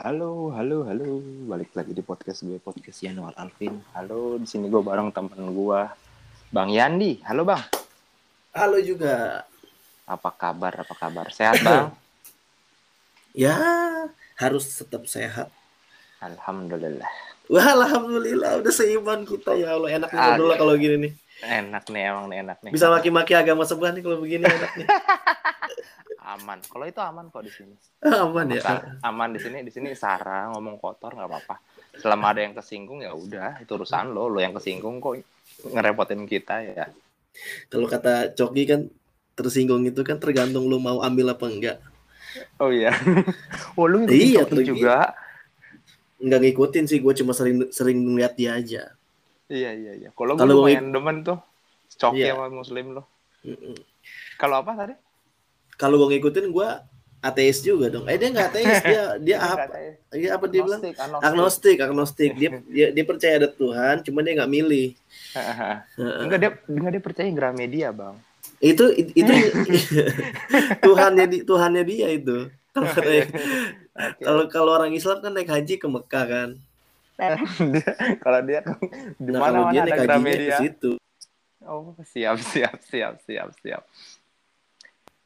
Halo, halo, halo. Balik lagi di podcast gue, podcast Yanuar Alvin. Halo, di sini gue bareng temen gue, Bang Yandi. Halo, Bang. Halo juga. Apa kabar? Apa kabar? Sehat, Bang? Ya, harus tetap sehat. Alhamdulillah. Wah, alhamdulillah udah seiman kita ya Allah. Enak nih ngobrol kalau gini nih. Enak nih, emang nih enak nih. Bisa maki-maki agama sebelah nih kalau begini enak nih. aman. Kalau itu aman kok di sini. Aman ya. Aman di sini. Di sini Sarah ngomong kotor nggak apa-apa. Selama ada yang kesinggung ya udah, itu urusan lo. Lo yang kesinggung kok ngerepotin kita ya. Kalau kata Coki kan tersinggung itu kan tergantung lo mau ambil apa enggak. Oh iya. oh lu iya, juga. Enggak ngikutin sih, gue cuma sering sering ngeliat dia aja. Iya iya iya. Kalau gue lumayan demen tuh. Coki iya. sama Muslim lo. Mm -mm. Kalau apa tadi? Kalau gue ngikutin gue ateis juga dong. Eh dia nggak ateis, dia dia apa? Dia apa dia bilang? Agnostik, agnostik. Dia dia dia percaya ada Tuhan, cuma dia nggak milih. enggak dia enggak dia percaya Gramedia, Bang. Itu itu Tuhannya di Tuhannya dia itu. Kalau kalau orang Islam kan naik haji ke Mekah kan. kalau dia di nah, mana mana dia naik Gramedia ke situ. Oh, siap siap siap siap siap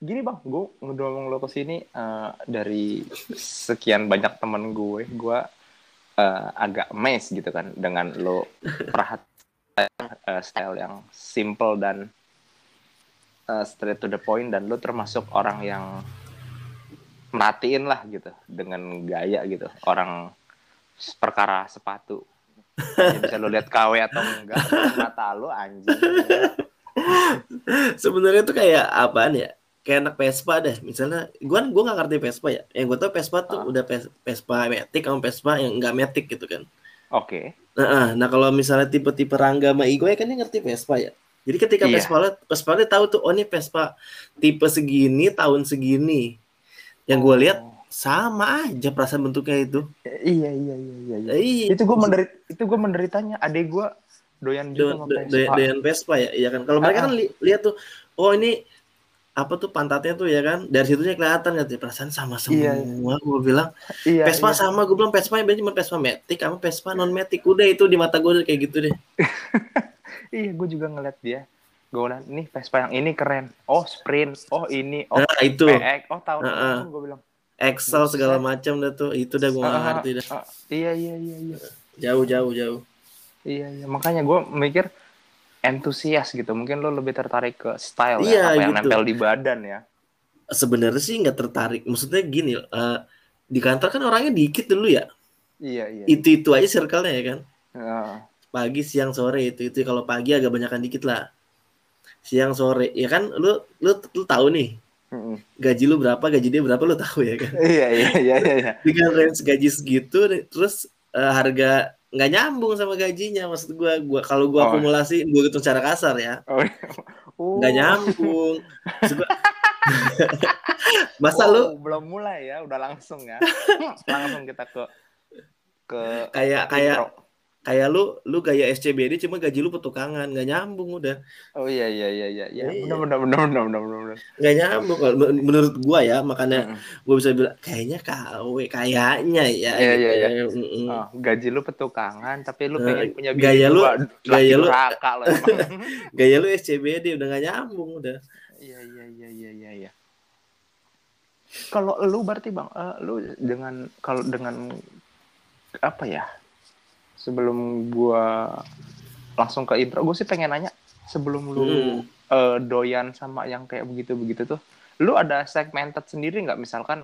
gini bang, gue ngedorong lo ke sini uh, dari sekian banyak temen gue, gue uh, agak mes gitu kan dengan lo perhatian uh, style yang simple dan uh, straight to the point dan lo termasuk orang yang merhatiin lah gitu dengan gaya gitu. Orang perkara sepatu. Jadi bisa lo lihat KW atau enggak mata lo anjing. Sebenarnya tuh kayak apaan ya kayak anak Vespa deh misalnya gue gue nggak ngerti Vespa ya yang gue tau Vespa tuh ah. udah Vespa Matic sama Vespa yang nggak Matic gitu kan oke okay. nah, nah kalau misalnya tipe-tipe Rangga sama Igo ya kan dia ngerti Vespa ya jadi ketika yeah. Vespa Vespa dia tahu tuh oh ini Vespa tipe segini tahun segini yang gue lihat oh. sama aja perasaan bentuknya itu iya iya iya iya, iya. iya. itu gue menderit itu gue menderitanya adek gue doyan juga do, do, Vespa. doyan Vespa ya iya kan kalau mereka kan li lihat tuh oh ini apa tuh pantatnya tuh ya kan? Dari situnya kelihatan kan? Perasaan sama semua iya. gue bilang. Iya, Vespa iya. sama gue bilang Vespa yang cuma Vespa Matic kamu Vespa non Matic udah itu di mata gue kayak gitu deh. Iya gue juga ngeliat dia. Gue bilang nih Vespa yang ini keren. Oh sprint. Oh ini. Oh nah, itu. PX. Oh tahun uh -uh. gue bilang. Excel segala macam dah tuh. Itu dah gue uh, ngerti dah. uh, iya iya iya iya. Jauh jauh jauh. Iya iya. Makanya gue mikir entusias gitu. Mungkin lo lebih tertarik ke style ya, iya, ya, apa gitu. yang nempel di badan ya. Sebenarnya sih nggak tertarik. Maksudnya gini, uh, di kantor kan orangnya dikit dulu ya. Iya iya. Itu itu aja circle-nya ya kan. Uh. Pagi, siang, sore itu itu kalau pagi agak banyakan dikit lah. Siang, sore ya kan. Lu lu lu tahu nih. Gaji lu berapa, gaji dia berapa lu tahu ya kan? Iya iya iya iya. Dengan range gaji segitu terus uh, harga nggak nyambung sama gajinya maksud gue gua kalau gue oh. akumulasi gue gitu secara kasar ya oh. nggak uh. nyambung gua... masa oh, lu belum mulai ya udah langsung ya langsung kita ke ke kayak kayak kayak lu lu gaya SCBD cuma gaji lu petukangan nggak nyambung udah. Oh iya iya iya iya ya, benar benar benar benar benar benar nggak nyambung kalau menurut gua ya makanya gua bisa bilang kayaknya KW kayaknya ya iya iya iya. Mm -hmm. oh, gaji lu petukangan tapi lu pengen punya gaya lu gaya lu lo gaya lu SCBD udah nggak nyambung udah. Iya iya iya iya iya iya. Kalau lu berarti bang uh, lu dengan kalau dengan apa ya sebelum gua langsung ke intro gue sih pengen nanya sebelum lu hmm. uh, doyan sama yang kayak begitu begitu tuh lu ada segmented sendiri nggak? Misalkan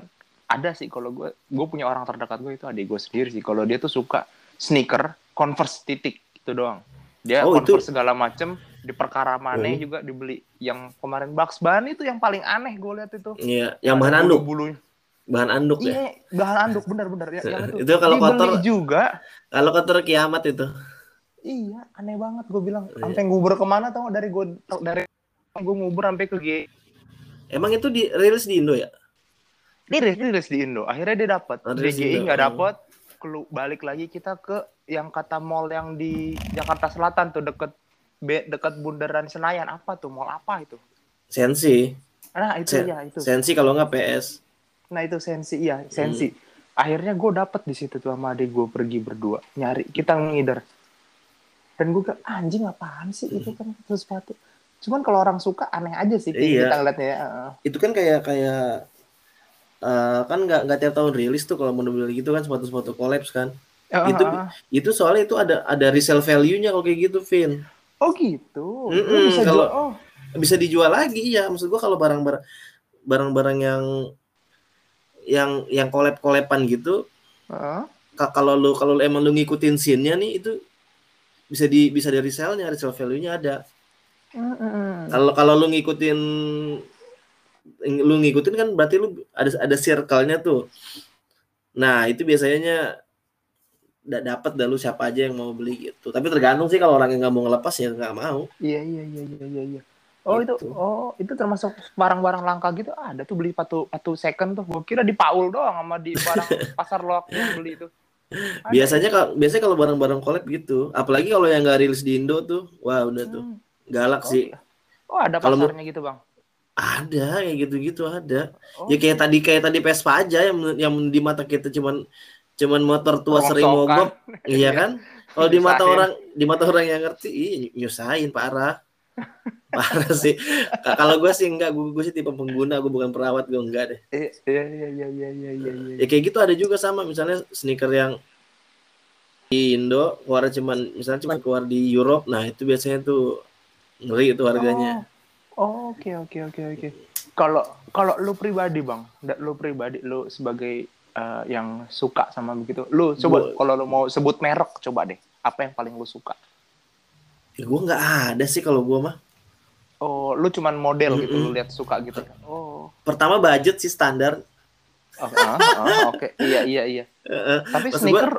ada sih kalau gue gue punya orang terdekat gue itu adik gue sendiri sih. Kalau dia tuh suka sneaker converse titik itu doang. Dia oh, converse itu... segala macem di perkara mana hmm. juga dibeli. Yang kemarin Bugs Bunny itu yang paling aneh gue lihat itu. Iya yang bahan anduk. bulu bahan anduk iya, ya bahan anduk benar-benar ya, itu, itu kalau kotor juga. kalau kotor kiamat itu. Iya aneh banget gue bilang. Iya. sampai ngubur ke mana tau dari gue dari gue ngubur sampai ke G. Emang itu di rilis di Indo ya? Rilis rilis di Indo. Akhirnya dia dapat oh, DGI nggak dapat kelu balik lagi kita ke yang kata mall yang di Jakarta Selatan tuh deket deket bundaran Senayan. Apa tuh mall apa itu? Sensi. Nah itu Sen ya itu. Sensi kalau nggak PS Nah itu sensi, iya sensi. Hmm. akhirnya gue dapet di situ tuh sama adik gue pergi berdua nyari kita ngider dan gue kayak anjing apaan sih itu kan itu sepatu cuman kalau orang suka aneh aja sih Iya. kita ngeliatnya ya. Itu kan kayak kayak eh, kan nggak nggak tiap tahun rilis tuh kalau model gitu kan sepatu-sepatu collabs kan Itu- heeh. itu soalnya itu ada ada resale value-nya kalau kayak gitu Vin oh gitu Lu Mm-mm, bisa kalau- jual oh bisa dijual lagi ya maksud gua kalau barang-barang barang-barang yang yang yang collab collaban gitu heeh. ka- kalau lu kalau lu emang lu ngikutin scene-nya nih itu bisa di bisa dari resell-nya resale value-nya ada. Kalau kalau lu ngikutin lu ngikutin kan berarti lu ada ada circle-nya tuh. Nah itu biasanya da- dapat dah lu siapa aja yang mau beli gitu. Tapi tergantung sih kalau orang yang nggak mau ngelepas ya nggak mau. Iya iya iya iya iya. Oh itu Gitu. oh itu termasuk barang-barang langka gitu ada tuh beli patu patu second tuh. Gue kira di Paul doang sama di barang pasar loak yang beli itu. Ada biasanya kalau biasanya kalau barang-barang collab gitu apalagi kalau yang nggak rilis di Indo tuh wah udah ya? tuh Hmm. galak Oh, sih iya. Oh ada Kalau mau- pasarnya gitu bang. ada kayak gitu-gitu ada Oh, ya kayak tadi kayak tadi Vespa aja yang yang di mata kita cuman cuman motor tua sering rongsokan. mogok iya kan kalau di mata orang di mata orang yang ngerti ih nyusahin parah parah sih Ka- kalau gue sih enggak gue, gue sih tipe pengguna gue bukan perawat gue enggak deh Iya iya iya iya iya iya iya. iya. ya kayak gitu ada juga sama misalnya sneaker yang di Indo keluar cuman misalnya cuma keluar di Europe nah itu biasanya tuh ngeri itu harganya Oh, oke oke oke oke. Kalau kalau lu pribadi bang, lu pribadi lu sebagai eh, yang suka sama begitu, lu coba kalau lu mau sebut merek coba deh, apa yang paling lu suka? ya, gue nggak ada sih kalau gue mah Oh, lu cuman model gitu, lu lihat suka gitu. Oh, pertama budget sih standar oh, ah, ah, oke, iya iya iya. Heeh. Tapi Maksud sneaker,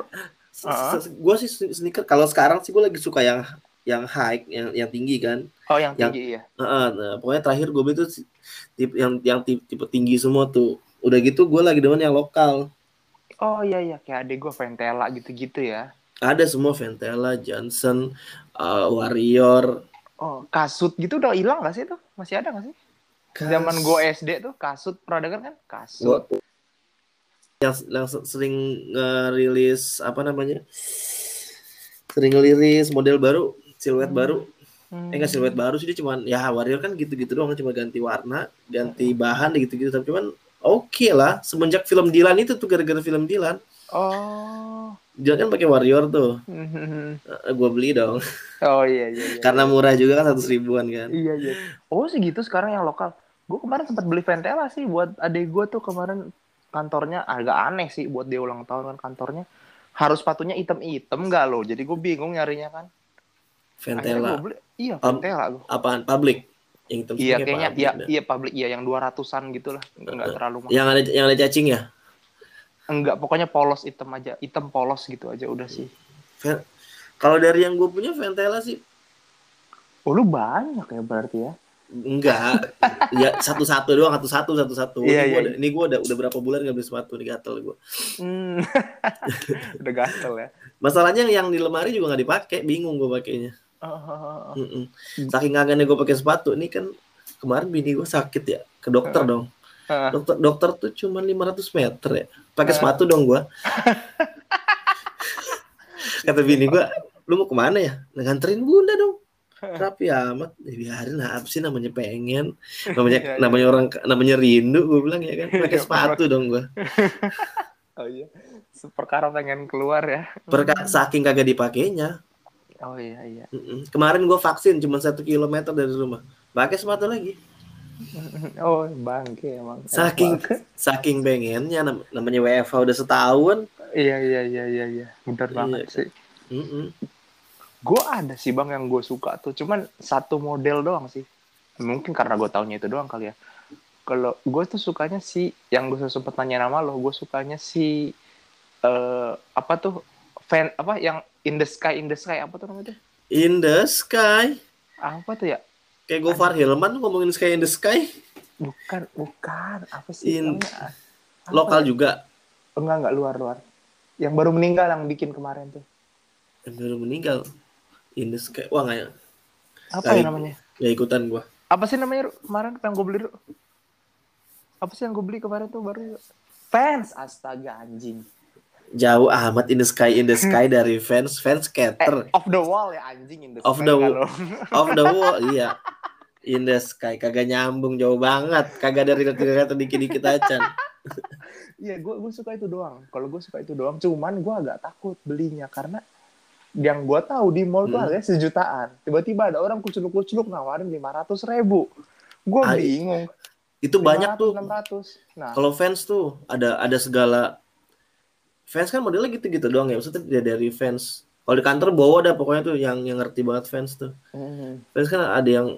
Ah. gue sih sneaker kalau sekarang sih gue lagi suka yang yang high yang yang tinggi kan oh yang yang- tinggi iya. Heeh, nah, pokoknya terakhir gue beli tuh tipe yang yang tipe, tipe tinggi semua tuh udah gitu gue lagi demen yang lokal Oh iya iya, kayak adik gue Ventela gitu-gitu ya. ada semua Ventela Johnson uh, Warrior Oh, kasut gitu udah hilang gak sih tuh? Masih ada gak sih? Zaman gue SD tuh kasut pernah denger kan? Kasut. Gua- yang, yang se- sering ngerilis apa namanya sering ngerilis model baru siluet Hmm. baru Hmm. eh nggak siluet baru sih dia cuman ya Warrior kan gitu-gitu doang cuma ganti warna ganti bahan gitu-gitu tapi cuman oke lah semenjak film Dilan itu tuh gara-gara film Dilan Oh. Dia kan pakai Warrior tuh Hmm. gue beli dong Oh iya iya. iya. karena murah juga kan satu ribuan kan Iya iya. Oh segitu sekarang yang lokal. Gue kemarin sempat beli Ventela sih buat adik gue tuh kemarin kantornya agak aneh sih buat dia ulang tahun kan kantornya harus sepatunya item-item gak lo? Jadi gue bingung nyarinya kan. Ventela beli. Iya Um, Ventela gue. apaan public yang Iya kayaknya iya iya public iya yang 200-an gitu lah. Enggak Eh, terlalu mahal. yang ada yang ada cacing ya Enggak pokoknya polos hitam aja. Hitam polos gitu aja udah sih. Kalau dari yang gue punya Ventela sih Oh lu banyak ya berarti ya. enggak ya satu-satu doang satu-satu satu-satu Iya, ini gue iya. udah, ini gua udah udah berapa bulan nggak beli sepatu nih gatel gue Hmm. udah gatel ya. masalahnya yang di lemari juga nggak dipakai bingung gue pakainya Oh, Mm-mm. saking kagaknya gue pakai sepatu ini kan kemarin bini gue sakit ya ke dokter dong Ah. dokter dokter tuh cuma 500 meter ya pakai Ah. sepatu dong gue kata bini gue lu mau ke mana ya? Nganterin bunda dong. Rapi amat. Ya, biarin lah apa sih namanya pengen? Namanya Iya, iya. namanya orang namanya rindu gue bilang ya kan. Pakai Iya, sepatu dong gue Oh iya. Perkara pengen keluar ya. Perka, saking kagak dipakainya. Oh iya iya. Kemarin gue vaksin cuma satu kilometer dari rumah. Pakai sepatu lagi Oh bangke emang. Saking- Emang. saking pengennya nam- namanya WFH udah setahun Iya iya iya iya iya. Bener Iya. banget sih. Mm-mm. Gue ada sih bang yang gue suka tuh. Cuman satu model doang sih. Mungkin karena gue taunya itu doang kali ya. Kalau gue tuh sukanya si yang gue sempet nanya nama lo, gue sukanya si eh apa tuh fan apa yang in the sky in the sky apa tuh namanya in the sky Apa tuh ya? Kayak Gofar Hilman ngomongin sky in the sky Bukan bukan apa sih In- namanya? Apa lokal ya? juga Enggak enggak luar luar. Yang baru meninggal yang bikin kemarin tuh. yang baru meninggal in the sky wah nggak Apa Lagi- ya namanya? nggak ikutan gua Apa sih namanya kemarin yang gue beli? Apa sih yang gue beli kemarin tuh baru? Fans, astaga anjing. Jauh amat in the sky in the sky dari fans fans skater eh, off the wall ya anjing in the off sky the kalau. off the wall iya in the sky kagak nyambung jauh banget kagak dari kata dikit dikit aja Iya, gue gue suka itu doang. Kalau gue suka itu doang, cuman gue agak takut belinya karena yang gue tahu di mall tuh Hmm. harganya sejutaan. Tiba-tiba ada orang kuculuk-kuculuk nawarin lima ratus ribu. Gue Ah, bingung. itu banyak tuh enam ratus. Nah, kalau fans tuh ada ada segala fans kan modelnya gitu-gitu doang ya. Maksudnya dia dari fans. Kalau di kantor bawa ada pokoknya tuh yang yang ngerti banget fans tuh. Hmm, fans kan ada yang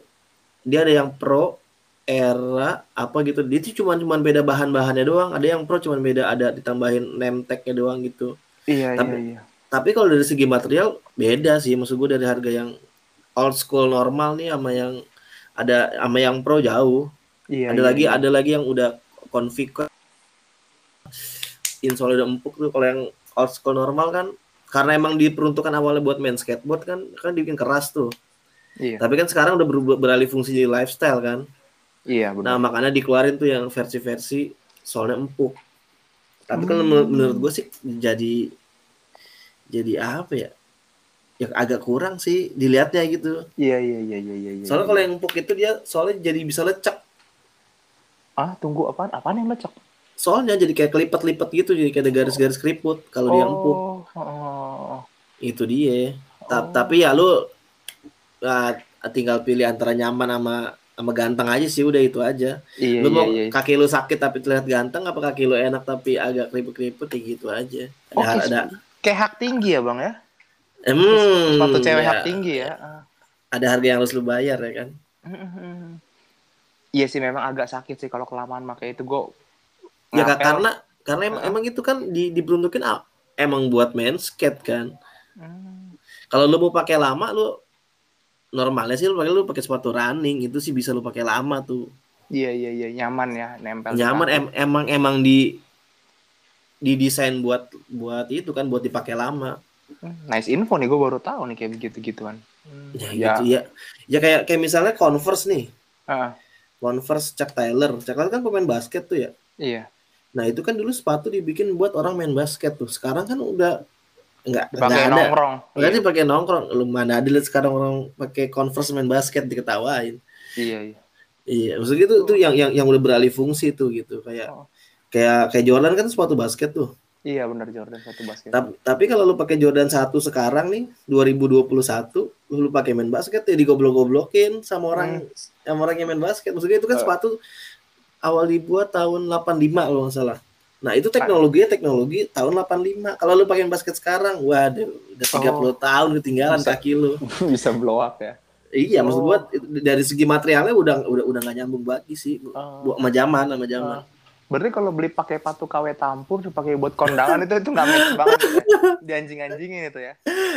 dia ada yang pro era apa gitu. Dia tuh cuman cuman beda bahan-bahannya doang. Ada yang pro cuman beda ada ditambahin name tag-nya doang gitu. Iya Tapi- iya. iya. tapi kalau dari segi material beda sih. Maksud gue dari harga yang old school normal nih sama yang ada sama yang pro jauh. Iya, ada iya, lagi iya. ada lagi yang udah config insole udah empuk tuh kalau yang old school normal kan karena emang diperuntukkan awalnya buat main skateboard kan kan dibikin keras tuh Iya, tapi kan sekarang udah berubah- beralih fungsi jadi lifestyle kan iya nah benar. makanya dikeluarin tuh yang versi-versi soalnya empuk tapi kan Hmm. menurut, menurut gue sih jadi jadi apa ya ya agak kurang sih dilihatnya gitu Iya iya iya iya iya. iya, soalnya iya. kalau yang empuk itu dia soalnya jadi bisa lecek ah tunggu apaan? Apaan yang lecek? Soalnya jadi kayak kelipet-lipet gitu jadi kayak ada garis-garis keriput kalau dia empuk Oh, oh, itu dia Ta- Oh. tapi ya lu ah, tinggal pilih antara nyaman sama sama ganteng aja sih udah itu aja Iya lu iya mau iya. kaki lu sakit tapi terlihat ganteng apa kaki lu enak tapi agak keriput-keriput ya gitu aja ada Oke, ada Kayak hak tinggi ya bang ya? hmm, Sepatu cewek ya, hak tinggi ya. Ah. ada harga yang harus lu bayar ya kan Iya sih memang agak sakit sih kalau kelamaan pakai itu gue. Ya Kak, karena karena emang, emang itu kan di diperuntukin ah, emang buat main skate kan. Hmm. kalau lu mau pakai lama lu normalnya sih lu pakai lu pakai sepatu running itu sih bisa lu pakai lama tuh. Iya iya iya nyaman ya nempel. nyaman em- emang emang di didesain buat buat itu kan buat dipakai lama. Hmm, Nice info nih gue baru tahu nih kayak begitu gituan. ya, gitu ya. ya. Kayak kayak misalnya Converse nih. Ah, Converse Chuck Taylor. Chuck Taylor kan pemain basket tuh ya? Iya. Nah itu kan dulu sepatu dibikin buat orang main basket tuh sekarang kan udah nggak Dipakai nggak ada nongkrong. Nggak Iya. dipakai nongkrong lu mana ada lihat sekarang orang pakai Converse main basket diketawain iya iya. iya maksudnya itu itu yang yang yang udah beralih fungsi tuh gitu kayak Oh. kayak kayak Jordan kan sepatu basket tuh Iya benar Jordan satu basket. tapi, tapi kalau lu pakai Jordan 1 sekarang nih 2021 lu, lu pakai main basket ya digoblok-goblokin sama orang sama orang yang main basket maksudnya itu kan Oh. sepatu awal dibuat tahun 85 kalau nggak salah nah itu teknologinya teknologi tahun 85 kalau lu pakai basket sekarang waduh udah 30 tahun ketinggalan Bisa. kaki lu Bisa blow up ya. iya maksud Oh. gua itu- dari segi materialnya udah udah udah nggak nyambung banget sih Oh. Bu- sama zaman sama zaman Berarti kalau beli pakai patu KW tampur dipakai buat kondangan itu itu nggak match banget ya. Di anjing-anjingin itu ya.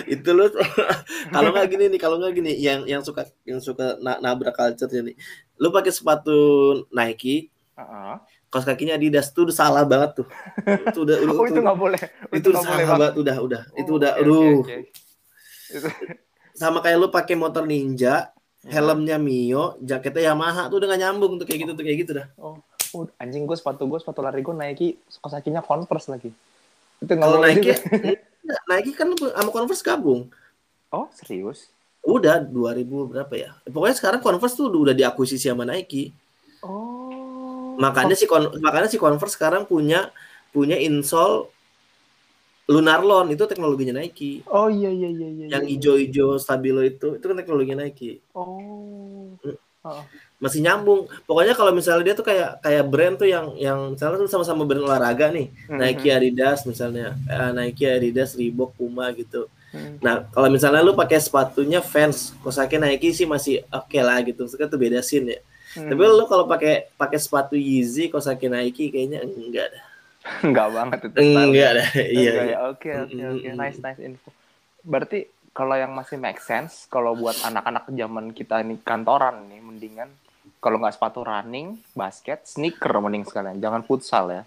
itu lu kalau nggak gini nih kalau nggak gini yang yang suka yang suka na- nabrak culture nih lu pakai sepatu Nike Heeh. kaos kakinya Adidas tuh udah salah banget tuh itu udah udah Oh itu nggak boleh. Oh, itu udah boleh salah Bang. banget udah udah itu Oh, udah oke, aduh oke. Itu- sama kayak lu pakai motor Ninja helmnya Mio jaketnya Yamaha tuh udah gak nyambung tuh kayak gitu tuh kayak gitu dah Oh, oh, anjing gue sepatu gue sepatu lari gue Nike kaos kakinya Converse lagi. Itu kalau Nike juga. enggak, Nike kan sama Converse gabung Oh serius? udah 2000 berapa ya pokoknya sekarang Converse tuh udah diakuisisi sama Nike Oh. Makanya si Con- makanya si Converse sekarang punya punya insole Lunarlon itu teknologinya Nike Oh iya iya iya iya. yang iya. ijo-ijo stabilo itu itu kan teknologinya Nike Oh. masih nyambung pokoknya kalau misalnya dia tuh kayak kayak brand tuh yang yang misalnya tuh sama-sama brand olahraga nih Mhm. Nike Adidas misalnya Eh, Nike Adidas Reebok Puma gitu Mhm. nah kalau misalnya lu pakai sepatunya fans kosake Nike sih masih oke lah gitu Maksudnya tuh beda scene ya Hmm. tapi lu kalau pakai pakai sepatu Yeezy kosake Nike kayaknya enggak dah Enggak banget itu. enggak dah iya Enggak iya. ya. Oke oke oke. Nice nice info. Berarti kalau yang masih make sense kalau buat anak-anak zaman kita ini kantoran nih mendingan kalau nggak sepatu running, basket, sneaker mending sekalian. Jangan futsal ya.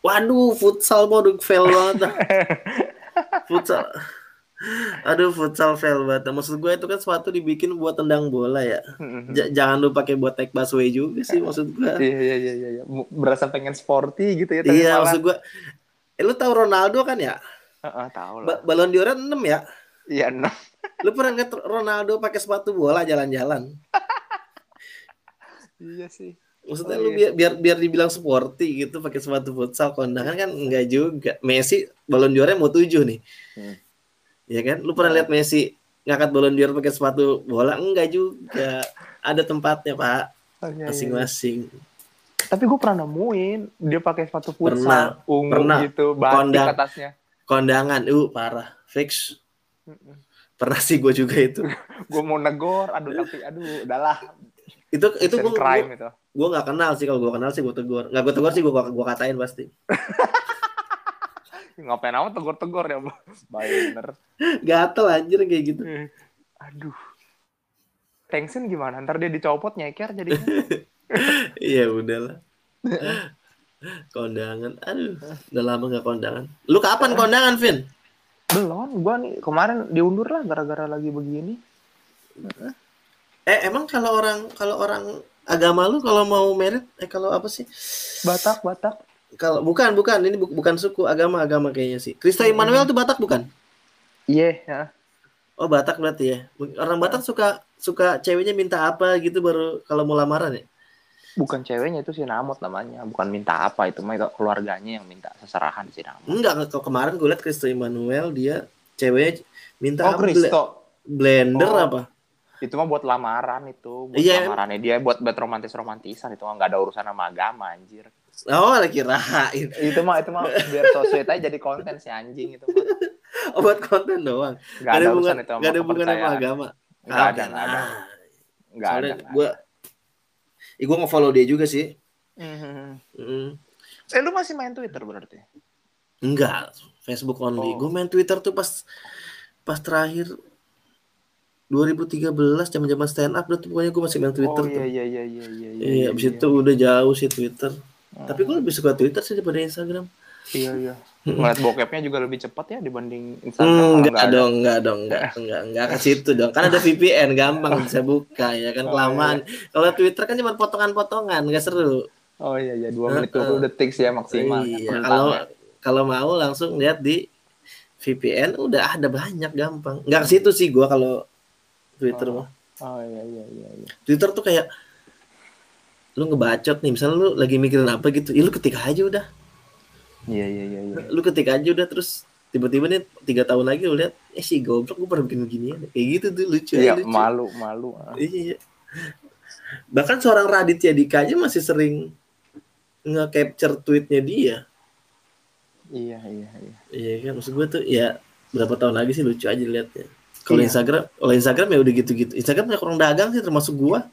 waduh futsal mau fail banget futsal aduh futsal fail banget maksud gue itu kan sepatu dibikin buat tendang bola ya J- jangan lu pakai buat take busway juga sih maksud gue Iya iya iya iya. Berasa pengen sporty gitu ya. iya malah- maksud gue Eh lu tahu Ronaldo kan ya? Heeh, tahu Ba lah. Balon d'Or 6 ya? Iya, enam. Lu pernah lihat Ronaldo pakai sepatu bola jalan-jalan? Iya sih. Maksudnya Oh, lu iya. biar biar biar dibilang sporty gitu pakai sepatu futsal kondangan kan enggak juga. Messi balon d'Or mau 7 nih. Hmm. Ya kan? Lu pernah lihat Messi ngangkat balon d'Or pakai sepatu bola? Enggak juga. Ada tempatnya, Pak. Oh, iya, iya, iya. Masing-masing. Tapi gue pernah nemuin dia pakai sepatu Pernah. futsal ungu Pernah. gitu, batik Kondang. atasnya. Kondangan, uh parah. Fix. Pernah sih gue juga itu. gue mau negor, aduh tapi aduh udahlah. itu itu gue gue nggak kenal sih kalau gue kenal sih gue tegur nggak gue tegur sih gue gue katain pasti Ngapain amat tegor-tegor ya, Bu? Bener. gatel anjir kayak gitu Aduh. Tension gimana? Ntar dia dicopot nyeker jadinya. iya udahlah kondangan aduh udah lama nggak kondangan lu kapan kondangan Vin Belum, gua nih kemarin diundur lah gara-gara lagi begini. eh emang kalau orang kalau orang agama lu kalau mau merit eh kalau apa sih Batak, Batak. Kalau bukan bukan ini bu- bukan suku agama agama kayaknya sih Krista Immanuel tuh Batak bukan Iya, ya. oh Batak berarti ya orang Batak suka suka ceweknya minta apa gitu baru kalau mau lamaran ya Bukan ceweknya itu si Namot namanya, bukan minta apa itu mah itu keluarganya yang minta seserahan si Namot. Enggak, kalau kemarin gue liat Kristo Immanuel dia ceweknya minta Oh, apa? Kristo. blender Oh. apa? Itu mah buat lamaran itu, buat Iya, lamarannya dia buat buat romantis-romantisan itu mah nggak ada urusan sama agama anjir. Oh, lagi kirain. itu mah itu mah biar sosmed aja jadi konten si anjing itu mah. Oh, buat konten doang. Nggak ada hubungan- itu nggak ada hubungan sama agama. Ah, ada, nggak ada. Nggak ada. Gue, eh, gue nge-follow dia juga sih. Mm. Eh lu masih main Twitter berarti? Enggak, Facebook only. Oh. Gue main Twitter tuh pas pas terakhir 2013 zaman-zaman stand up tuh pokoknya gue masih main Twitter oh tuh. iya iya iya iya iya. Iya, abis itu udah jauh sih Twitter. Hmm. Tapi gue lebih suka Twitter sih daripada Instagram. Iya iya. Ngeliat bokepnya juga lebih cepat ya dibanding Instagram. Hmm, enggak nggak ada. dong, enggak dong, enggak, enggak, enggak ke situ dong. Kan ada VPN, gampang bisa buka ya kan Oh, kelamaan. Kalau Twitter kan cuma potongan-potongan, enggak seru. Oh iya iya dua menit 20 detik sih ya maksimal. ya, Iya, kalau ya. kalau mau langsung lihat di VPN udah ada banyak gampang. Enggak ke situ sih gua kalau Twitter Oh. mah. Oh iya iya iya. iya. Twitter tuh kayak lu ngebacot nih, misalnya lu lagi mikirin apa gitu, ya lu ketik aja udah. Iya iya iya. iya. Lu ketik aja udah terus tiba-tiba nih tiga tahun lagi lu lihat, eh si goblok gue pernah bikin beginian. Kayak gitu tuh lucu. Iya lucu. malu malu. ah. Iya. Bahkan seorang Raditya Dika aja masih sering nge-capture tweetnya dia. Iya iya iya. Iya kan maksud gue tuh ya berapa tahun lagi sih lucu aja liatnya. Kalau Iya. Instagram, kalau Instagram ya udah gitu-gitu. Instagram banyak orang dagang sih termasuk gua.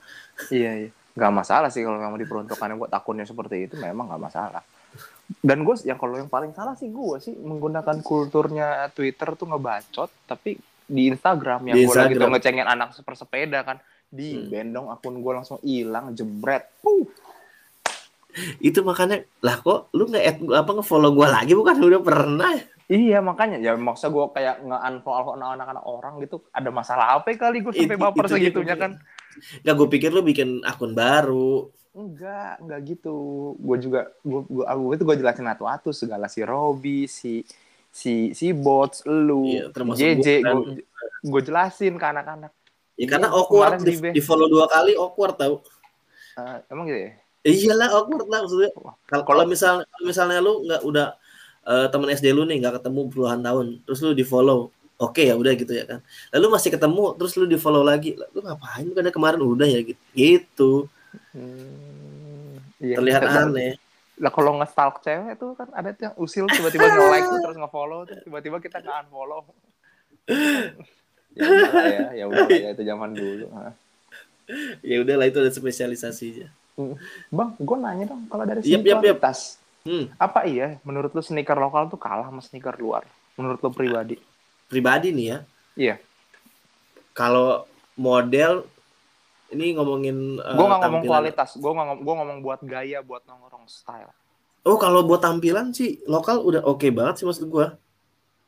Iya iya. Gak masalah sih kalau memang diperuntukkan buat akunnya seperti itu memang gak masalah. Dan gue yang kalau yang paling salah sih gue sih menggunakan kulturnya Twitter tuh ngebacot, tapi di Instagram yang gue lagi tuh ngecengin anak sepersepeda kan di Hmm. bendong akun gue langsung hilang jebret. Puh. Itu makanya lah kok lu nge add apa nge-follow gua lagi bukan udah pernah ya? Iya makanya ya maksa gue kayak nge-unfollow anak-anak orang gitu ada masalah apa kali gue sampai baper itu segitunya kan Enggak gue pikir lu bikin akun baru. enggak enggak gitu gue juga gue gue gue itu gue jelasin satu-satu segala si Robby si si si bots lu Iya, JJ gua gue gue jelasin ke anak-anak Ya karena Iya, awkward di, di follow dua kali awkward tau. Eh, emang gitu ya iyalah awkward lah maksudnya. Kalau kalau misal misalnya lu nggak udah eh, teman SD lu nih nggak ketemu puluhan tahun, terus lu di follow, oke ya udah gitu ya kan. Lalu masih ketemu, terus lu di follow lagi, Lah, lu ngapain? Kan kemarin udah ya gitu. Gitu. Hmm, iya, Terlihat bener. aneh. lah kalau nge-stalk cewek tuh kan ada tuh yang usil tiba-tiba nge-like tuh terus nge-follow tiba-tiba kita nggak unfollow ya udah lah ya ya udah lah ya itu zaman dulu. Ya udahlah itu ada spesialisasinya. bang gue nanya dong kalau dari Yap, segi yap. kualitas Hmm, apa iya menurut lu sneaker lokal tuh kalah sama sneaker luar menurut lu pribadi pribadi nih ya. Iya. Kalau model ini ngomongin eh, gue nggak ngomong tampilan. kualitas gue ngomong gue ngomong buat gaya buat nongkrong style Oh, kalau buat tampilan sih lokal udah oke banget sih maksud gua.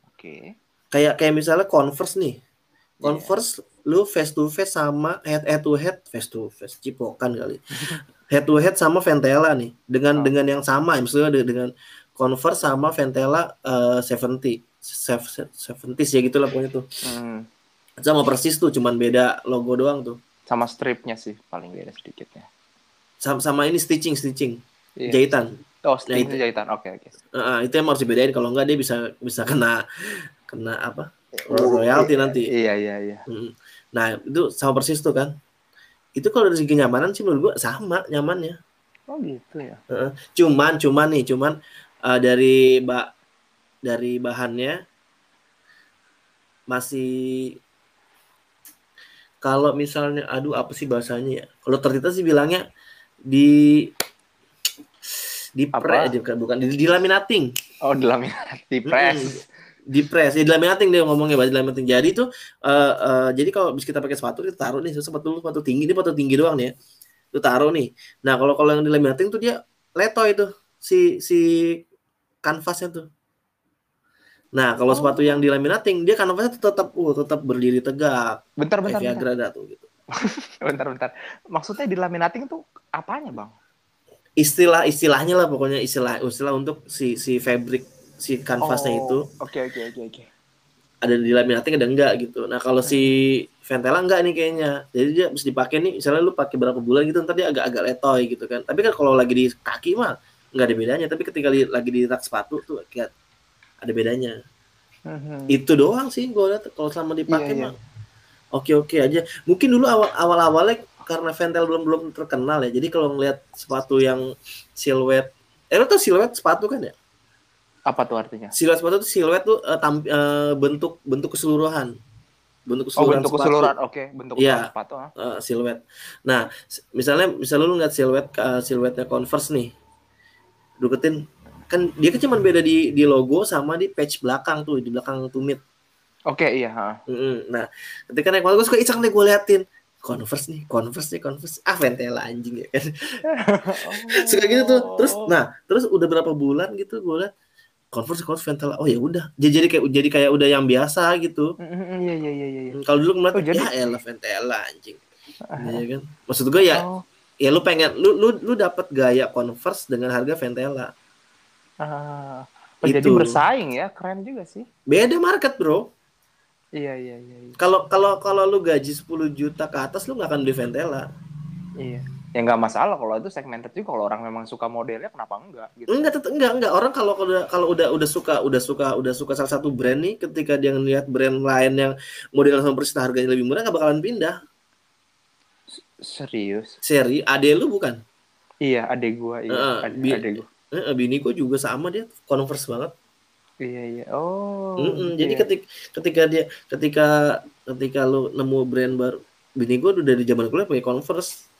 oke Kayak kayak misalnya Converse nih. Iya. Converse lu face to face sama head head to head face to face cipokan kali. head to head sama Ventela nih dengan Oh. dengan yang sama maksudnya de- dengan Converse sama Ventela uh, 70 70 ya gitulah pokoknya tuh. Hmm. Sama persis tuh, cuman beda logo doang tuh. Sama stripnya sih paling beda sedikitnya. Sama, sama ini stitching stitching iya. jahitan. Oh, stitching nah, jahitan. Oke okay, oke. Okay. Uh, itu yang harus dibedain kalau enggak dia bisa bisa kena kena apa? royalty nanti. Iya iya iya. Nah, itu sama persis tuh kan. Itu kalau dari segi kenyamanan sih menurut gua sama nyamannya. Oh gitu ya. Uh, cuman cuman nih, cuman uh, dari mbak dari bahannya masih kalau misalnya aduh apa sih bahasanya ya? Kalau ternyata sih bilangnya di di press bukan bukan di, di laminating. Oh di laminating di press. Hmm, di press ya di laminating dia ngomongnya bahas di laminating. Jadi itu uh, uh, jadi kalau bisa kita pakai sepatu kita taruh nih sepatu sepatu tinggi ini sepatu tinggi doang nih ya. Itu taruh nih. Nah kalau kalau yang di laminating tuh dia leto itu si si kanvasnya tuh Nah, kalau oh. sepatu yang dilaminating, dia kanvasnya tetap uh, tetap berdiri tegak. Bentar, bentar. Kayak bentar. tuh gitu. bentar, bentar. Maksudnya dilaminating tuh apanya, Bang? Istilah-istilahnya lah pokoknya istilah istilah untuk si si fabric si kanvasnya oh. itu. Oke, oke, oke, oke. Ada dilaminating ada enggak gitu. Nah, kalau si Ventela enggak nih kayaknya. Jadi dia bisa dipakai nih, misalnya lu pakai berapa bulan gitu, ntar dia agak-agak letoy gitu kan. Tapi kan kalau lagi di kaki mah nggak ada bedanya. Tapi ketika lagi di rak sepatu tuh kayak ada bedanya. Uh-huh. itu doang sih gue lihat kalau selama dipakai yeah, mah. Oke oke aja. Mungkin dulu awal awal awalnya karena Ventel belum belum terkenal ya. Jadi kalau ngelihat sepatu yang siluet eh lo tau siluet sepatu kan ya? Apa tuh artinya? Siluet sepatu tuh siluet tuh uh, tamp, uh, bentuk bentuk keseluruhan. Bentuk keseluruhan oh, bentuk sepatu. keseluruhan. Oke okay. bentuk ya, sepatu uh, siluet. Nah misalnya misalnya lu ngeliat siluet uh, siluetnya Converse nih. Deketin kan dia kan cuma beda di di logo sama di patch belakang tuh di belakang tumit oke okay, iya ha. nah ketika naik motor gue suka iseng deh gue liatin Converse nih, Converse nih, Converse. Ah, Ventela anjing ya kan. oh. Suka gitu tuh. Terus, nah, terus udah berapa bulan gitu gue liat Converse, Converse, Ventela. Oh ya udah. Jadi kayak jadi kayak udah yang biasa gitu. Iya, iya, iya, iya. Kalau dulu ngeliat, oh, jadi... ya elah Ventela anjing. Iya kan. Maksud gue ya, oh. ya lu pengen, lu lu lu dapat gaya Converse dengan harga Ventela. Ah, oh, jadi bersaing ya, keren juga sih. Beda market, Bro. Iya, iya, iya. iya. Kalau kalau kalau lu gaji 10 juta ke atas lu nggak akan beli Ventela. Iya. Ya nggak masalah kalau itu segmented juga kalau orang memang suka modelnya kenapa enggak gitu. Enggak, tetep, enggak, enggak. Orang kalau udah kalau udah udah suka udah suka udah suka salah satu brand nih ketika dia ngeliat brand lain yang model sama persis harganya lebih murah nggak bakalan pindah. Serius? Seri, ade lu bukan? Iya, ade gua, iya. Uh, ade, ade gua Eh, bini gue juga sama dia converse banget. Iya iya. Oh. Mm -mm. Jadi iya. ketika ketika dia ketika ketika lu nemu brand baru, bini gue udah di zaman kuliah pakai converse.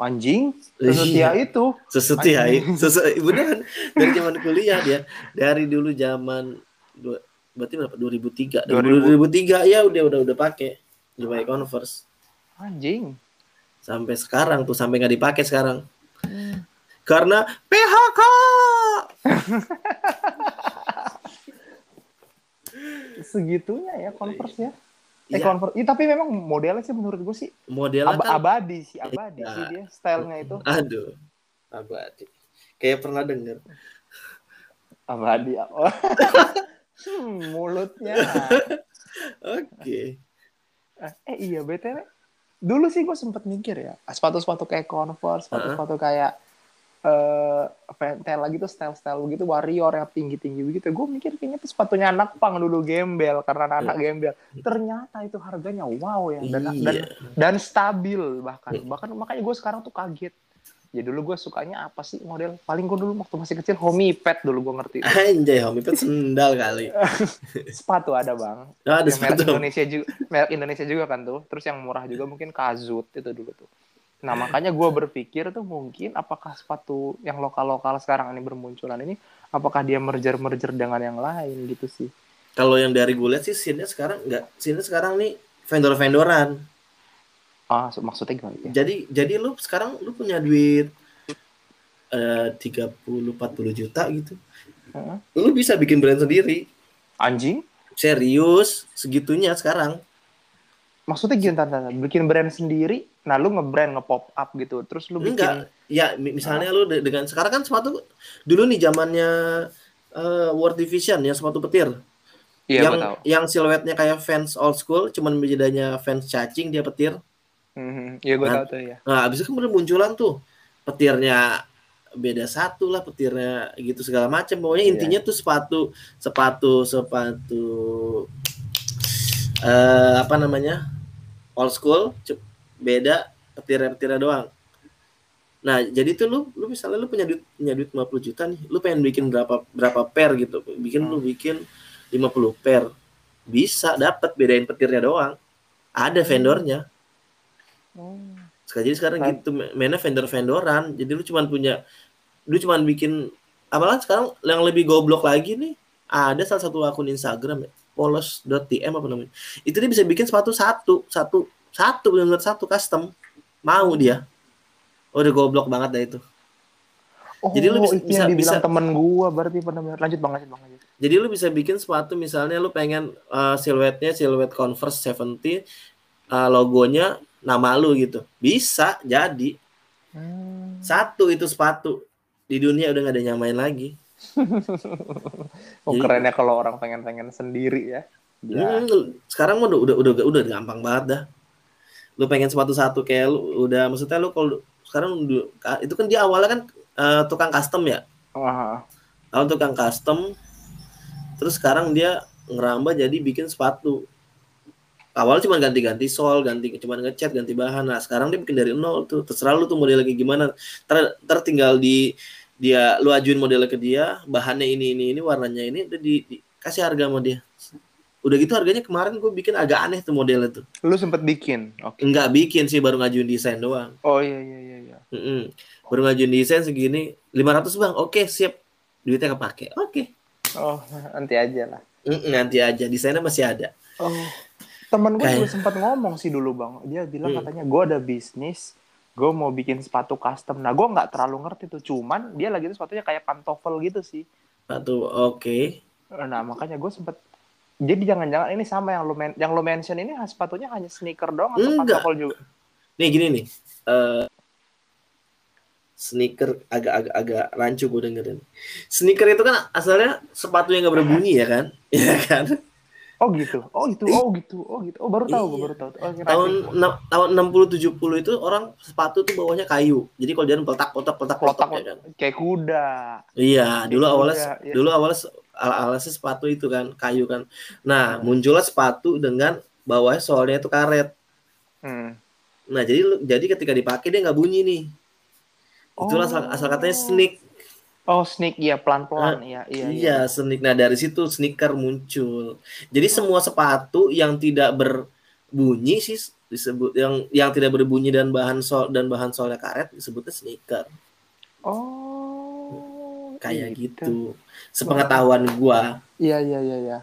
Anjing, sesetia iya. itu. Sesetia itu. Sesu, beneran dari zaman kuliah dia. Dari dulu zaman dua, berarti berapa? 2003. 2000. 2003 ya udah udah udah pakai. Udah pakai converse. Anjing. Sampai sekarang tuh sampai nggak dipakai sekarang. Karena PHK. Segitunya ya Converse ya. Eh ya. Converse, ya, tapi memang modelnya sih menurut gue sih model ab kan, abadi sih abadi ya. sih dia stylenya itu. Aduh, abadi. Kayak pernah denger. Abadi apa? hmm, mulutnya. Oke. Okay. Eh iya btw. Dulu sih gue sempet mikir ya sepatu-sepatu kayak Converse, sepatu-sepatu kayak uh, Ventela gitu style-style begitu warrior yang tinggi-tinggi begitu. Gue mikir kayaknya itu sepatunya anak pang dulu gembel karena anak yeah. gembel. Ternyata itu harganya wow ya. Dan yeah. dan dan stabil bahkan. Bahkan makanya gue sekarang tuh kaget. Ya dulu gue sukanya apa sih model? Paling gue dulu waktu masih kecil homipet dulu gue ngerti. Anjay homipet sendal kali. Sepatu ada bang. Oh, ada sepatu. Indonesia juga merek Indonesia juga kan tuh. Terus yang murah juga mungkin Kazut itu dulu tuh Nah makanya gue berpikir tuh mungkin apakah sepatu yang lokal-lokal sekarang ini bermunculan ini apakah dia merger-merger dengan yang lain gitu sih? Kalau yang dari gue lihat sih scene sekarang nggak scene sekarang nih vendor-vendoran. Ah maksudnya gimana? Ya? Jadi jadi lu sekarang lu punya duit eh, tiga puluh empat puluh juta gitu, uh-huh. lu bisa bikin brand sendiri. Anjing? Serius segitunya sekarang. Maksudnya gimana? Bikin brand sendiri? Nah lu ngebrand nge-pop up gitu terus lu bikin Enggak. ya misalnya lu dengan sekarang kan sepatu dulu nih zamannya uh, World Division yang sepatu petir iya, yang tahu. yang siluetnya kayak fans old school cuman bedanya fans cacing dia petir mm-hmm. iya gue nah, tahu tuh ya nah abis itu kemudian munculan tuh petirnya beda satu lah petirnya gitu segala macam pokoknya yeah. intinya tuh sepatu sepatu sepatu uh, apa namanya old school beda petir-petirnya doang. Nah, jadi tuh lu lu misalnya lu punya duit punya duit 50 juta nih, lu pengen bikin berapa berapa pair gitu. Bikin hmm. lu bikin 50 pair. Bisa dapat bedain petirnya doang. Ada vendornya. Hmm. Sekarang jadi sekarang gitu mainnya vendor-vendoran. Jadi lu cuma punya lu cuma bikin apalah sekarang yang lebih goblok lagi nih ada salah satu akun Instagram ya polos.tm apa namanya itu dia bisa bikin sepatu satu satu satu benar satu custom. Mau dia. Udah goblok banget dah itu. Oh, jadi lu bisa bisa, bisa temen gua berarti pernah lanjut bang lanjut bang lanjut. Jadi lu bisa bikin sepatu misalnya lu pengen uh, siluetnya siluet Converse 70 uh, logonya nama lu gitu. Bisa jadi. Hmm. satu itu sepatu. Di dunia udah gak ada nyamain lagi. Oh jadi, kerennya kalau orang pengen-pengen sendiri ya. ya. Hmm, sekarang udah udah udah udah gampang banget dah lu pengen sepatu satu kayak lu udah maksudnya lu kalau sekarang itu kan dia awalnya kan uh, tukang custom ya? Uh awal tukang custom terus sekarang dia ngerambah jadi bikin sepatu. Awal cuma ganti-ganti sol ganti cuma ngecat ganti bahan. Nah sekarang dia bikin dari nol tuh. Terserah lu tuh model lagi gimana. Ter, ter tinggal di dia lu ajuin modelnya ke dia bahannya ini ini ini warnanya ini udah di, di kasih harga sama dia udah gitu harganya kemarin gue bikin agak aneh tuh modelnya tuh. Lu sempet bikin? Okay. enggak bikin sih baru ngajuin desain doang. Oh iya iya iya, iya. Mm -mm. baru ngajuin desain segini 500 bang. Oke siap. Duitnya kepake. Oke. Oh nanti aja lah. Mm -mm, nanti aja. Desainnya masih ada. Oh. Temen gue juga sempat ngomong sih dulu bang. Dia bilang mm. katanya gue ada bisnis gue mau bikin sepatu custom. Nah gue nggak terlalu ngerti tuh. Cuman dia lagi tuh sepatunya kayak pantofel gitu sih. Sepatu oke. Okay. nah makanya gue sempet jadi jangan-jangan ini sama yang lo men yang lo mention ini sepatunya hanya sneaker doang atau Enggak. juga? Nih gini nih. Uh, sneaker agak-agak agak rancu gue dengerin. Sneaker itu kan asalnya sepatu yang gak berbunyi ya kan? Iya kan? Oh gitu. Oh itu. Oh gitu. Oh gitu. Oh baru tahu gue baru tahu. Oh, tahun tahun 60 70 itu orang sepatu tuh bawahnya kayu. Jadi kalau jalan peletak peletak peletak peletak ya kan. Kayak kuda. Iya, dulu awalnya iya. dulu awalnya alasnya sepatu itu kan kayu kan nah hmm. muncullah sepatu dengan bawahnya soalnya itu karet hmm. nah jadi jadi ketika dipakai dia nggak bunyi nih itulah oh. asal, asal katanya sneak Oh sneak ya pelan pelan nah, ya iya, iya sneak nah dari situ sneaker muncul jadi oh. semua sepatu yang tidak berbunyi sih disebut yang yang tidak berbunyi dan bahan sol dan bahan solnya karet disebutnya sneaker oh kayak gitu, gitu sepengetahuan gua. Iya iya iya iya.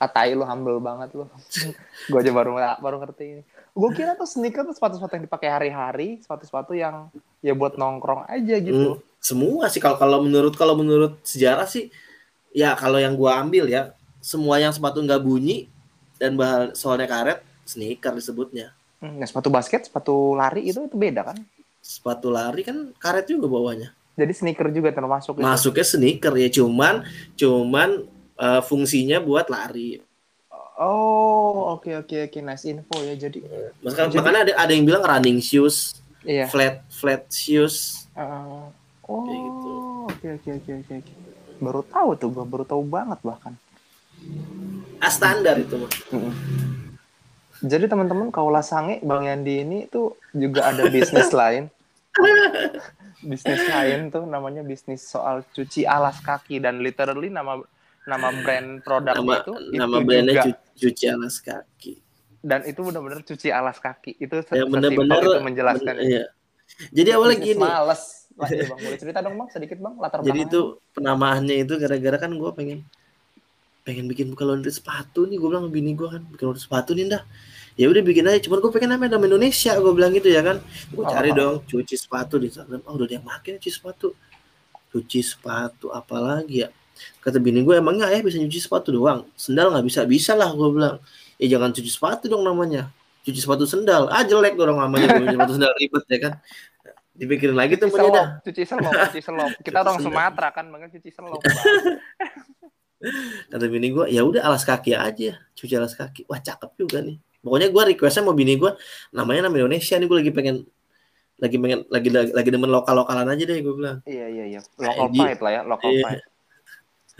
Katai lu humble banget lu. gua aja baru baru ngerti ini. Gua kira tuh sneaker tuh sepatu-sepatu yang dipakai hari-hari, sepatu-sepatu yang ya buat nongkrong aja gitu. Hmm, semua sih kalau kalau menurut kalau menurut sejarah sih ya kalau yang gua ambil ya semua yang sepatu nggak bunyi dan bahan soalnya karet sneaker disebutnya. Nah, sepatu basket, sepatu lari itu itu beda kan? Sepatu lari kan karet juga bawahnya. Jadi sneaker juga termasuk. Masuknya itu. sneaker ya, cuman cuman uh, fungsinya buat lari. Oh, oke okay, oke okay, oke, okay. nice info ya. Jadi, Maka, jadi makanya ada ada yang bilang running shoes, iya. flat flat shoes. Uh, oh, gitu. oke oke oke oke. Baru tahu tuh, gua baru tahu banget bahkan. A standar itu mah. Jadi teman-teman kaulah sange Bang Yandi ini tuh juga ada bisnis lain bisnis lain tuh namanya bisnis soal cuci alas kaki dan literally nama nama brand produk nama, itu nama itu brandnya juga, cuci alas kaki. Dan itu benar-benar cuci alas kaki. Itu ya, benar-benar itu menjelaskan bener, iya. jadi awalnya gini. males ya, bang. Boleh cerita dong bang? Sedikit bang latar jadi itu penamaannya itu gara-gara kan gue pengen pengen bikin buka laundry sepatu nih. Gue bilang bini gue kan bikin laundry sepatu nih dah ya udah bikin aja cuman gue pengen namanya nama Indonesia gue bilang gitu ya kan. Gue cari oh. dong cuci sepatu di Instagram. Oh udah dia makin cuci sepatu. Cuci sepatu apalagi ya? Kata bini gue emangnya ayah bisa cuci sepatu doang? Sendal nggak bisa. Bisa lah gue bilang. Ya jangan cuci sepatu dong namanya. Cuci sepatu sendal. Ah jelek orang namanya cuci sepatu sendal ribet ya kan. Dipikirin lagi tuh cuci selop, cuci selop, cuci selop. Kita orang Sumatera kan banget cuci selop. Kata bini gue, ya udah alas kaki aja, cuci alas kaki. Wah cakep juga nih. Pokoknya gue requestnya mau bini gue, namanya nama Indonesia nih gue lagi pengen lagi pengen lagi lagi, lagi demen lokal lokalan aja deh gue bilang. Iya iya iya. Lokal pride lah ya, lokal iya. pride.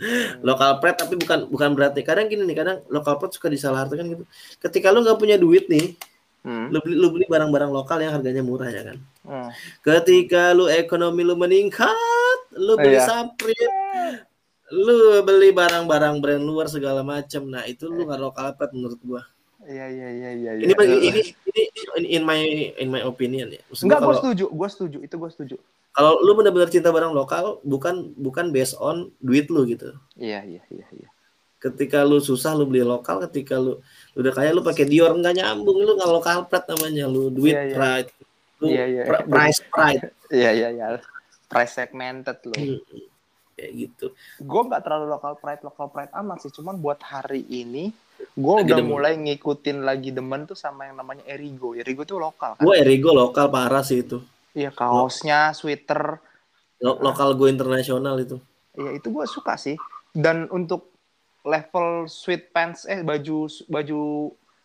Lokal pride tapi bukan bukan berarti kadang gini nih kadang lokal pride suka disalahartikan gitu. Ketika lu nggak punya duit nih, Hmm. Lu beli lu beli barang-barang lokal yang harganya murah ya kan. Hmm. Ketika lu ekonomi lu meningkat, lu beli iya. saprit, lu beli barang-barang brand luar segala macam. Nah, itu lu nggak lokal apa menurut gua. Iya iya iya iya. Ini iya. ini ini in my in my opinion ya. Maksud Enggak, gua setuju, gua setuju, itu gua setuju. Kalau lu benar-benar cinta barang lokal, bukan bukan based on duit lu gitu. Iya iya iya iya. Ketika lu susah lu beli lokal, ketika lu udah kayak lu pakai Dior nggak nyambung lu nggak lokal pride namanya lu duit yeah, yeah. pride lu yeah, yeah. Pr price pride iya iya iya price segmented lu hmm. Kayak gitu. Gue nggak terlalu lokal pride lokal pride amat sih. Cuman buat hari ini gue udah demen. mulai ngikutin lagi demen tuh sama yang namanya Erigo. Erigo tuh lokal kan? Gue Erigo lokal parah sih itu. Iya kaosnya sweater. Lo lokal gue internasional itu. Iya itu gue suka sih. Dan untuk level sweat pants eh baju baju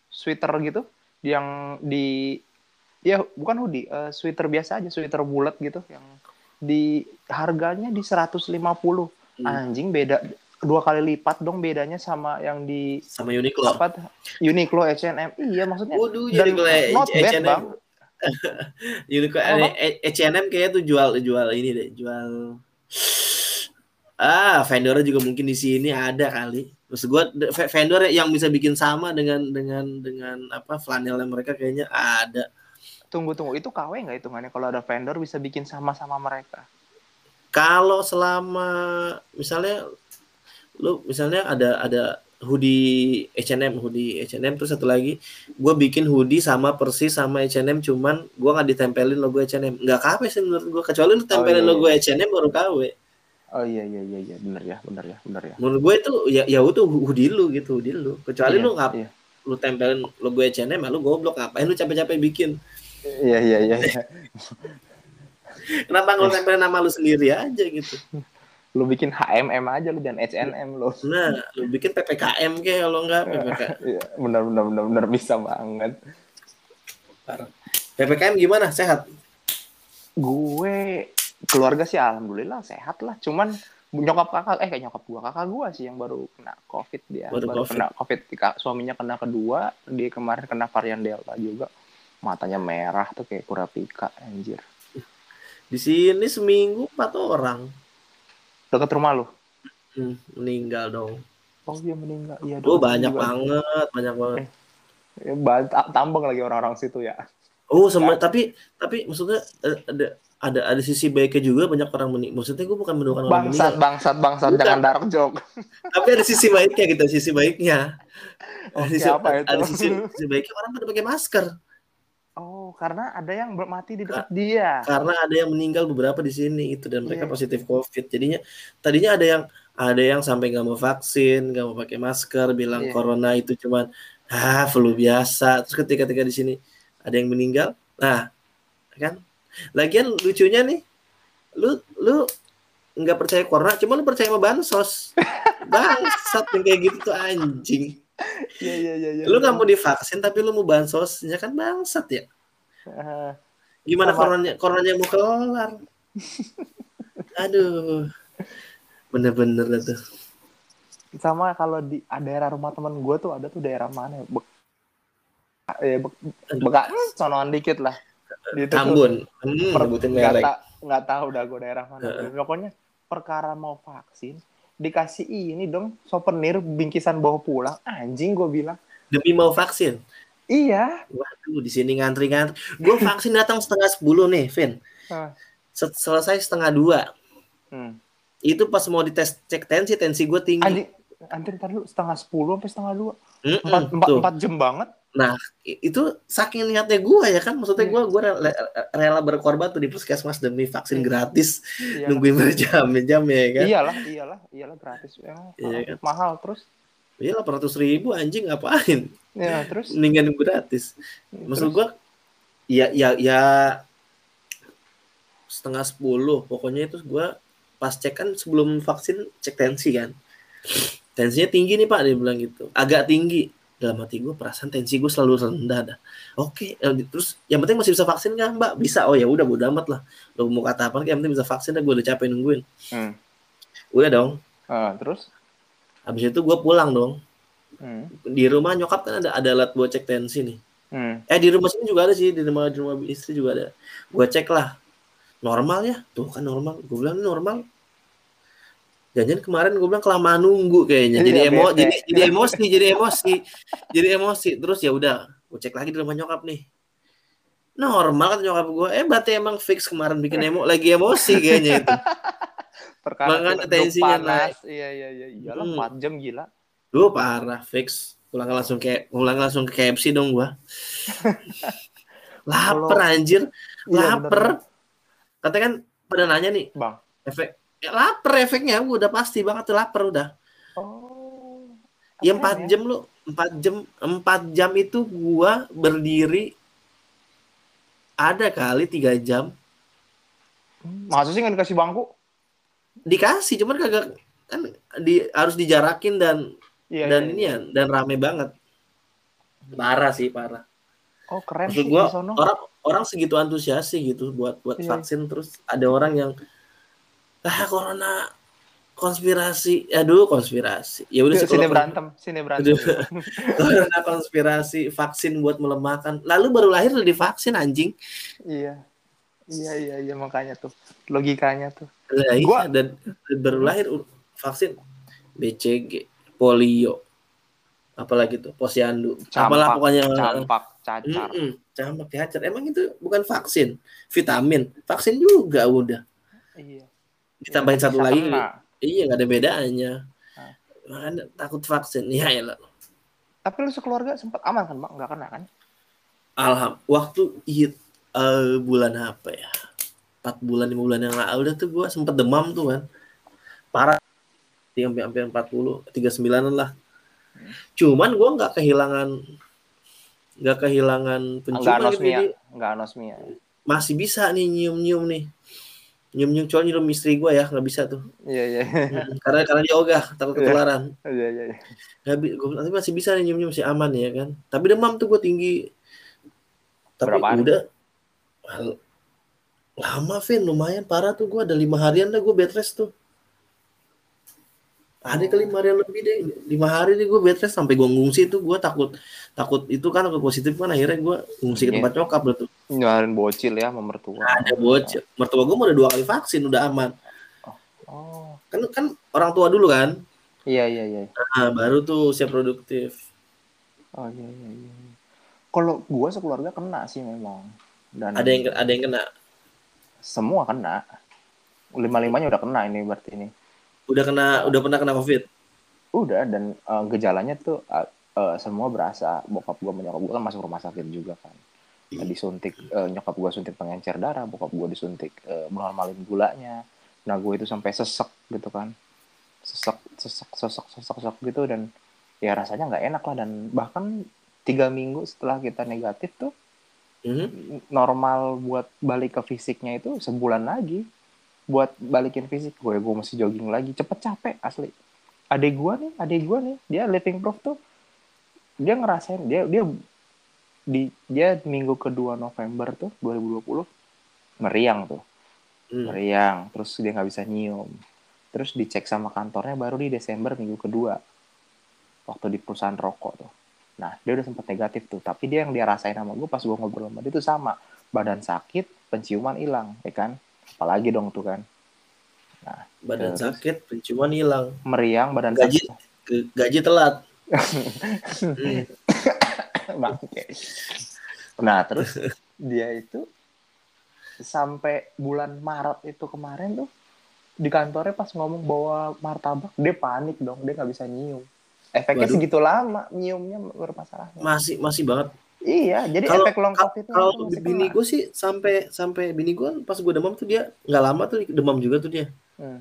sweater gitu yang di ya bukan hoodie uh, sweater biasa aja sweater bulat gitu yang di harganya di 150 hmm. anjing beda dua kali lipat dong bedanya sama yang di sama Uniqlo. apa Uniqlo H&M iya maksudnya Waduh, dan not bad H&M. bang. Uniqlo oh. H&M kayaknya tuh jual jual ini deh jual ah vendornya juga mungkin di sini ada kali. Terus gue vendor yang bisa bikin sama dengan dengan dengan apa flanelnya mereka kayaknya ada tunggu tunggu itu KW nggak hitungannya kalau ada vendor bisa bikin sama-sama mereka kalau selama misalnya lu misalnya ada ada hoodie H&M hoodie H&M terus satu lagi gue bikin hoodie sama persis sama H&M cuman gue nggak ditempelin logo H&M nggak KW sih menurut gue kecuali lu tempelin oh, iya, logo iya. H&M baru KW Oh iya iya iya iya benar ya benar ya benar ya. Menurut gue itu ya ya itu hoodie lu gitu hoodie lu. Kecuali iya, lu ngap iya. lu tempelin logo H&M lu goblok ngapain lu capek-capek bikin. Iya iya iya. iya. Kenapa nggak tempelin nama lu sendiri aja gitu? Lu bikin HMM aja lu dan H&M lu. Nah, lu bikin PPKM ke kalau enggak PPKM. Iya, benar benar benar benar bisa banget. PPKM gimana? Sehat? Gue keluarga sih alhamdulillah sehat lah cuman nyokap kakak eh kayak nyokap gua kakak gua sih yang baru kena covid dia baru, baru COVID. kena covid suaminya kena kedua dia kemarin kena varian delta juga matanya merah tuh kayak kura pika anjir. Di sini seminggu empat orang. Dekat rumah lu? Hmm, meninggal dong. Oh dia meninggal. Iya oh banyak juga. banget banyak banget. Eh, ya, tambang lagi orang-orang situ ya. Oh sama tapi tapi maksudnya eh, ada ada ada sisi baiknya juga banyak orang menik maksudnya gue bukan mendoakan orang bangsat bangsat bangsat bukan. jangan dark joke. Tapi ada sisi baiknya gitu sisi baiknya. Oh, ada, sisi, apa itu? ada sisi, sisi baiknya orang pada pakai masker oh karena ada yang mati di dekat dia karena ada yang meninggal beberapa di sini itu dan mereka yeah. positif covid jadinya tadinya ada yang ada yang sampai nggak mau vaksin nggak mau pakai masker bilang yeah. corona itu cuman ah flu biasa terus ketika ketika di sini ada yang meninggal nah kan Lagian lucunya nih, lu lu nggak percaya corona, cuma lu percaya sama bansos. Bangsat yang kayak gitu tuh anjing. Iya iya iya. Ya, lu nggak mau divaksin tapi lu mau bansosnya kan bangsat ya. Gimana sama. coronanya coronanya mau kelar? Aduh. Bener-bener tuh. Sama kalau di daerah rumah temen gue tuh ada tuh daerah mana ya? Be eh, be bekas sonoan dikit lah di Tambun. Hmm, nggak, ta nggak tahu dah gue daerah mana. Uh. Pokoknya perkara mau vaksin dikasih ini dong souvenir bingkisan bawa pulang anjing gue bilang demi mau vaksin iya waduh di sini ngantri-ngantri gue vaksin datang setengah sepuluh nih Vin uh. selesai setengah dua hmm. itu pas mau dites cek tensi tensi gue tinggi anjing anjir ntar lu setengah sepuluh sampai setengah dua empat, empat, empat jam banget Nah, itu saking niatnya gue ya kan, maksudnya gue gue rela, rela berkorban tuh di puskesmas demi vaksin iya. gratis, iyalah. nungguin berjam-jam ya kan. Iyalah, iyalah, iyalah gratis. Ya, iya, kan? Mahal terus. ya delapan ratus ribu anjing ngapain ya terus? Mendingan gratis. Maksud gua ya ya ya setengah sepuluh. Pokoknya itu gua pas cek kan sebelum vaksin cek tensi kan. Tensinya tinggi nih pak dia bilang gitu. Agak tinggi. Dalam hati gue perasaan tensi gue selalu rendah dah. Oke eh, terus yang penting masih bisa vaksin kan mbak? Bisa. Oh ya udah bodo amat lah. Lo mau kata apa yang penting bisa vaksin dah gue udah capek nungguin. Hmm. udah dong. Uh, terus? Habis itu gue pulang dong hmm. di rumah nyokap kan ada ada alat buat cek tensi nih hmm. eh di rumah sini juga ada sih di rumah di rumah istri juga ada gue cek lah normal ya tuh kan normal gue bilang normal Jangan kemarin gue bilang kelamaan nunggu kayaknya. Jadi iya, emo, jadi, jadi emosi, jadi emosi, jadi emosi. Terus ya udah, gue cek lagi di rumah nyokap nih. Normal kan nyokap gue. Eh berarti emang fix kemarin bikin emo, lagi emosi kayaknya itu. Perkara Makanya tensinya naik. Iya iya iya. Iyalah hmm. 4 jam gila. Lu parah fix. Pulang langsung kayak pulang langsung ke KFC dong gua. Laper anjir. Laper. Iya, Katanya kan pada nanya nih. Bang. Efek ya lapar efeknya udah pasti banget tuh lapar udah oh ya empat ya? jam lu empat jam empat jam itu gua berdiri ada kali tiga jam masa sih nggak dikasih bangku dikasih cuman kagak kan di harus dijarakin dan iya, dan iya, ini iya. ya dan rame banget. Parah sih parah. Oh keren Maksud gua orang orang segitu antusias sih gitu buat buat iya. vaksin. Terus ada orang yang ah corona konspirasi. Aduh konspirasi. Ya udah sini berantem sini berantem. Corona konspirasi vaksin buat melemahkan. Lalu baru lahir udah divaksin anjing. Iya. Iya iya iya makanya tuh. Logikanya tuh. Nah, gua dan baru lahir vaksin. BCG polio. Apalagi tuh posyandu. Campak, apalah pokoknya. campak cacar. Mm -mm, campak cacar. Emang itu bukan vaksin? Vitamin. Vaksin juga udah. Iya. Ditambahin satu lagi. kena. iya nggak ada bedanya. Nah. makanya takut vaksin? Ya ya tapi lu sekeluarga sempat aman kan bang nggak kena kan? Alham waktu it, uh, bulan apa ya? Empat bulan lima bulan yang lalu udah tuh gue sempat demam tuh kan. Parah sampai hampir empat puluh tiga sembilanan lah. Cuman gue nggak kehilangan nggak kehilangan penciuman gitu nggak anosmia. masih bisa nih nyium nyium nih. Nyium nyium cowok nyium istri gue ya nggak bisa tuh. Iya iya. Karena karena dia ogah takut iya. ketularan. Iya iya nggak gue nanti masih bisa nih nyium nyium masih aman ya kan. Tapi demam tuh gue tinggi. Tapi Berapa udah lama Vin lumayan parah tuh gue ada lima harian dah gue bed rest tuh ada ke lima hari lebih deh. Lima hari nih gue bed rest sampai gue ngungsi itu gue takut takut itu kan aku positif kan. Akhirnya gue ngungsi ke iya. tempat nyokap lo tuh. Nyarin bocil ya sama mertua. Ada bocil. Mertua gue udah dua kali vaksin udah aman. Oh. kan kan orang tua dulu kan? Iya iya iya. Nah, baru tuh usia produktif. Oh iya iya, iya. kalau gue sekeluarga kena sih memang. Dan ada yang ada yang kena? Semua kena. Lima limanya udah kena ini berarti ini Udah kena udah pernah kena Covid? Udah dan uh, gejalanya tuh uh, uh, semua berasa. Bokap gua menyokap gua kan masuk rumah sakit juga kan. Uh, disuntik uh, nyokap gua suntik pengencer darah, bokap gua disuntik uh, normalin gulanya. Nah, gue itu sampai sesek gitu kan. Sesek, sesek, sesek, sesek, sesek gitu dan ya rasanya nggak enak lah dan bahkan tiga minggu setelah kita negatif tuh mm-hmm. normal buat balik ke fisiknya itu sebulan lagi buat balikin fisik gue gue masih jogging lagi. Cepet capek asli. Adek gue nih adek gue nih dia living proof tuh. Dia ngerasain dia dia di dia minggu kedua November tuh 2020 meriang tuh. Hmm. meriang terus dia nggak bisa nyium. Terus dicek sama kantornya baru di Desember minggu kedua waktu di perusahaan rokok tuh. Nah dia udah sempat negatif tuh tapi dia yang dia rasain sama gue pas gue ngobrol sama dia tuh sama. Badan sakit penciuman hilang ya kan apalagi dong tuh kan. Nah badan terus, sakit penciuman hilang. Meriang badan gaji sakit. gaji telat. Nah terus dia itu sampai bulan Maret itu kemarin tuh di kantornya pas ngomong bawa martabak dia panik dong dia nggak bisa nyium. Efeknya Waduh. segitu lama nyiumnya bermasalah masih masih banget Iya, jadi kalo, efek long covid Kalau bini gue sih sampai sampai bini gue pas gue demam tuh dia nggak lama tuh demam juga tuh dia. Hmm.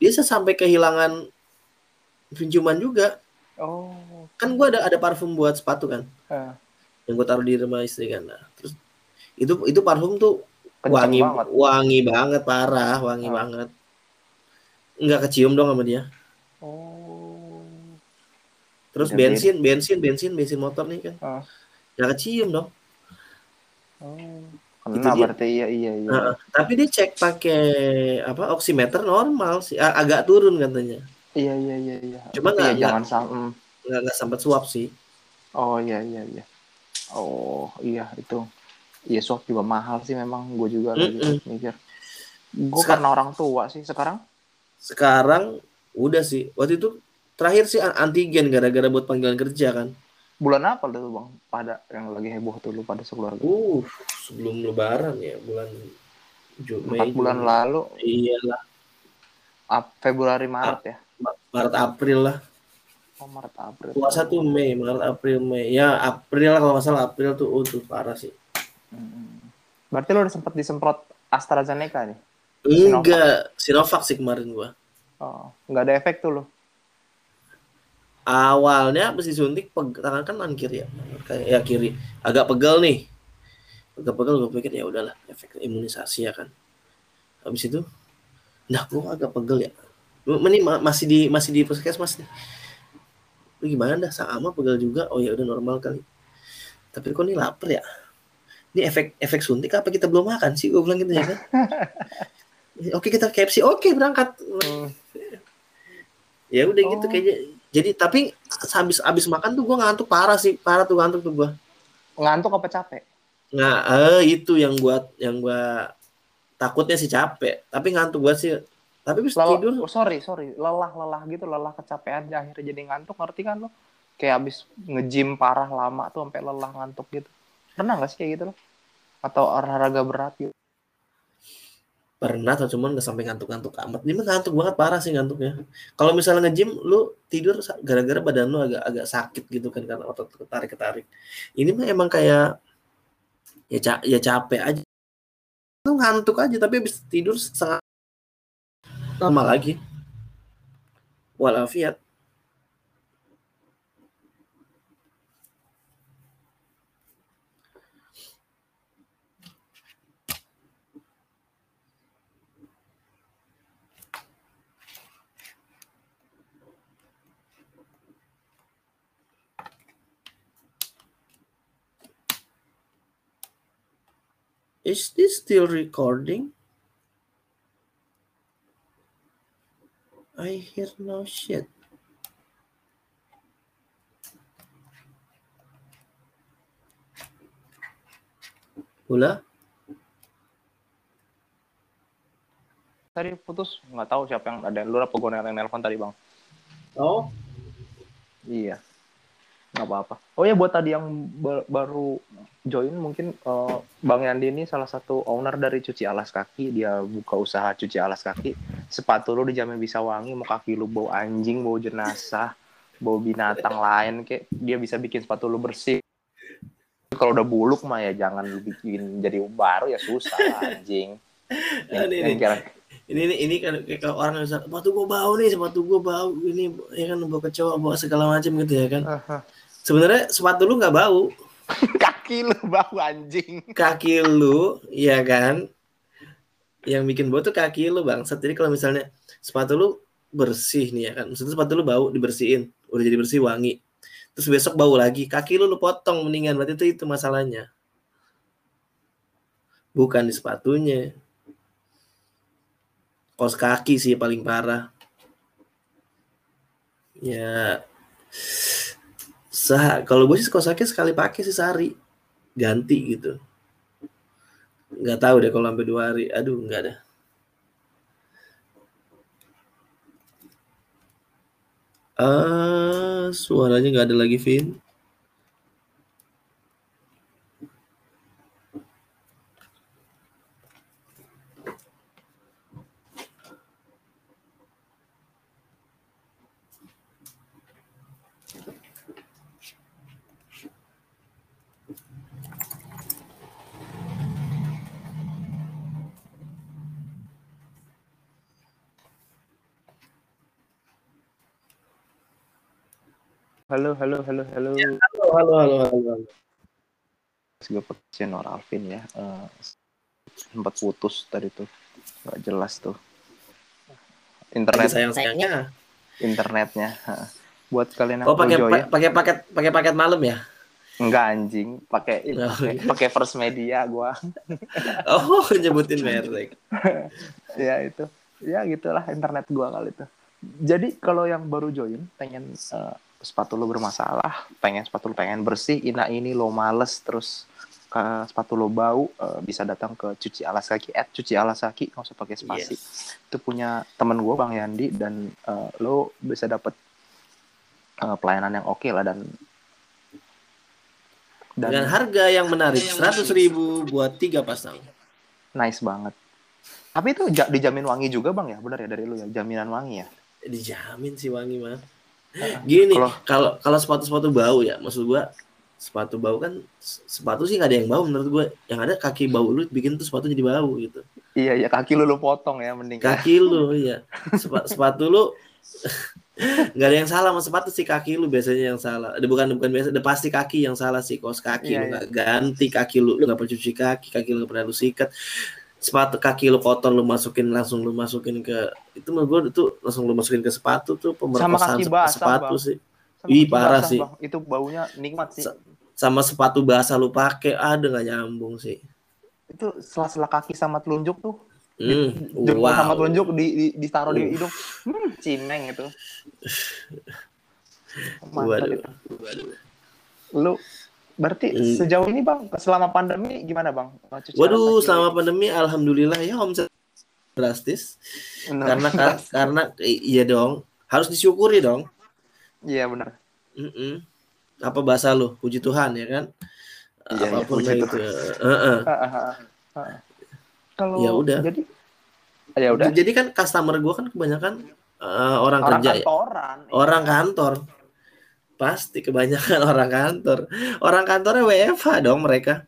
Dia sampai kehilangan penciuman juga. Oh. Kan gue ada ada parfum buat sepatu kan. Uh. Yang gue taruh di rumah istri kan. Nah, terus itu itu parfum tuh Kenceng wangi banget. wangi banget parah, wangi uh. banget. Enggak kecium dong sama dia. Oh. Terus Udah bensin, bensin, bensin, bensin motor nih kan. Uh. Enggak kecium dong. Oh. Kena berarti iya iya iya. Nah, tapi dia cek pakai apa oximeter normal sih, agak turun katanya. Iya iya iya iya. Cuma nggak ya, jangan sam mm. nggak nggak sempat suap sih. Oh iya iya iya. Oh iya itu. Iya suap juga mahal sih memang gue juga mm -mm. lagi mikir. Gue karena orang tua sih sekarang. Sekarang udah sih. Waktu itu terakhir sih antigen gara-gara buat panggilan kerja kan bulan apa tuh bang? Pada yang lagi heboh tuh lu pada sekeluarga. Uh sebelum lebaran ya bulan empat bulan lalu. Iyalah. Ap Februari Maret ya? Maret April lah. Oh Maret April. Puasa tuh Mei Maret April Mei. Ya April lah kalau nggak salah April tuh oh tuh parah sih. Hmm. berarti lu udah sempat disemprot AstraZeneca nih? Enggak Sinovac. Sih kemarin gua. Oh nggak ada efek tuh lo awalnya habis disuntik tangan kanan kiri ya. Kayak ya kiri. Agak pegel nih. Agak pegel gue pikir ya udahlah efek imunisasi ya kan. Habis itu nah gue agak pegel ya. Ini masih di masih di puskesmas nih. Lu gimana dah? Sama pegel juga. Oh ya udah normal kali. Tapi kok ini lapar ya? Ini efek efek suntik apa kita belum makan sih? Gue bilang gitu ya kan? Oke kita KFC oke berangkat. Hmm. ya udah gitu oh. gitu kayaknya jadi tapi habis habis makan tuh gue ngantuk parah sih, parah tuh ngantuk tuh gue. Ngantuk apa capek? Nah, eh, itu yang gua yang gua takutnya sih capek, tapi ngantuk gua sih. Tapi bisa lelah, tidur. Oh, sorry, sorry, lelah-lelah gitu, lelah kecapean akhirnya jadi ngantuk, ngerti kan lo? Kayak habis ngejim parah lama tuh sampai lelah ngantuk gitu. Pernah gak sih kayak gitu lo? Atau olahraga berat gitu? Pernah atau cuman nggak sampai ngantuk-ngantuk amat. Dia ngantuk banget parah sih ngantuknya. Kalau misalnya nge-gym lu tidur gara-gara badan lu agak agak sakit gitu kan karena otot ketarik ketarik ini mah emang kayak ya ca ya capek aja. Lu ngantuk aja tapi habis tidur setengah lama lagi. Walafiat Is this still recording? I hear no shit. Hula? Tadi putus, nggak tahu siapa yang ada. Lu apa gue yang nelfon tadi bang? Oh? Iya nggak apa-apa. Oh ya buat tadi yang baru join mungkin uh, Bang Yandi ini salah satu owner dari cuci alas kaki. Dia buka usaha cuci alas kaki. Sepatu lu dijamin bisa wangi, mau kaki lu bau anjing, bau jenazah, bau binatang lain kayak dia bisa bikin sepatu lu bersih. Kalau udah buluk mah ya jangan bikin jadi baru ya susah anjing. Yang, ini, yang kira, ini ini ini kan kayak orang yang sepatu gua bau nih sepatu gua bau ini ya kan bau kecoa bau segala macam gitu ya kan. Uh -huh sebenarnya sepatu lu nggak bau. Kaki lu bau anjing. Kaki lu ya kan? Yang bikin bau tuh kaki lu bang jadi kalau misalnya sepatu lu bersih nih ya kan? Maksudnya sepatu lu bau dibersihin. Udah jadi bersih wangi. Terus besok bau lagi. Kaki lu lu potong mendingan. Berarti itu itu masalahnya. Bukan di sepatunya. Kos kaki sih paling parah. Ya Sah, kalau gue sih sakit sekali pakai sih sehari ganti gitu. Nggak tahu deh kalau sampai dua hari. Aduh, nggak ada. Ah, suaranya nggak ada lagi, Vin. Channel Alvin ya. Uh, sempat putus tadi tuh. Gak jelas tuh. Internet sayang sayangnya. Internetnya. Buat kalian yang oh, pakai pakai paket pakai paket malam ya? Enggak anjing, pakai oh, iya. pakai first media gua. oh, nyebutin merek. ya itu. Ya gitulah internet gua kali itu. Jadi kalau yang baru join pengen uh, sepatu lo bermasalah, pengen sepatu lo pengen bersih, ina ini lo males terus ke sepatu lo bau uh, bisa datang ke cuci alas kaki at cuci alas kaki nggak usah pakai spasi. Yes. itu punya temen gue bang Yandi dan uh, lo bisa dapat uh, pelayanan yang oke okay lah dan, dan dengan harga yang menarik seratus ribu buat tiga pasang. Nice banget. Tapi itu dijamin wangi juga bang ya? Benar ya dari lo ya? Jaminan wangi ya? Dijamin sih wangi mah Gini, kalau kalau sepatu-sepatu bau ya, maksud gua sepatu bau kan sepatu sih nggak ada yang bau menurut gua. Yang ada kaki bau lu bikin tuh sepatu jadi bau gitu. Iya, ya kaki lu lu potong ya mending. Kaki lu iya. Sep sepatu lu nggak ada yang salah sama sepatu sih kaki lu biasanya yang salah. Bukan bukan biasa, udah pasti kaki yang salah sih. Kos kaki iya, lu nggak iya. ganti kaki lu, nggak pernah cuci kaki, kaki lu nggak pernah lu sikat sepatu kaki lu kotor lu masukin langsung lu masukin ke itu menurut gue itu langsung lu masukin ke sepatu tuh pemerkosaan basah, sepatu bang. sih sama Ih parah basah, sih bang. itu baunya nikmat sih sama sepatu basah lu pakai ada nggak nyambung sih itu sela-sela kaki sama telunjuk tuh hmm, jempol wow. sama telunjuk di, di ditaruh uh. di hidung hmm, cimeng itu waduh. itu lu Berarti hmm. sejauh ini bang, selama pandemi gimana bang? Cuci Waduh, selama pandemi, alhamdulillah ya omset drastis. Benar. Karena karena iya dong, harus disyukuri dong. Iya benar. Mm -mm. Apa bahasa lu? Puji Tuhan ya kan? Iya, iya Apa pun iya, itu. Uh -uh. Kalau ya udah. Jadi ya udah. Jadi kan customer gue kan kebanyakan uh, orang, orang kerja kantoran, ya. Orang kantor. Pasti kebanyakan orang kantor. Orang kantornya WFH dong mereka.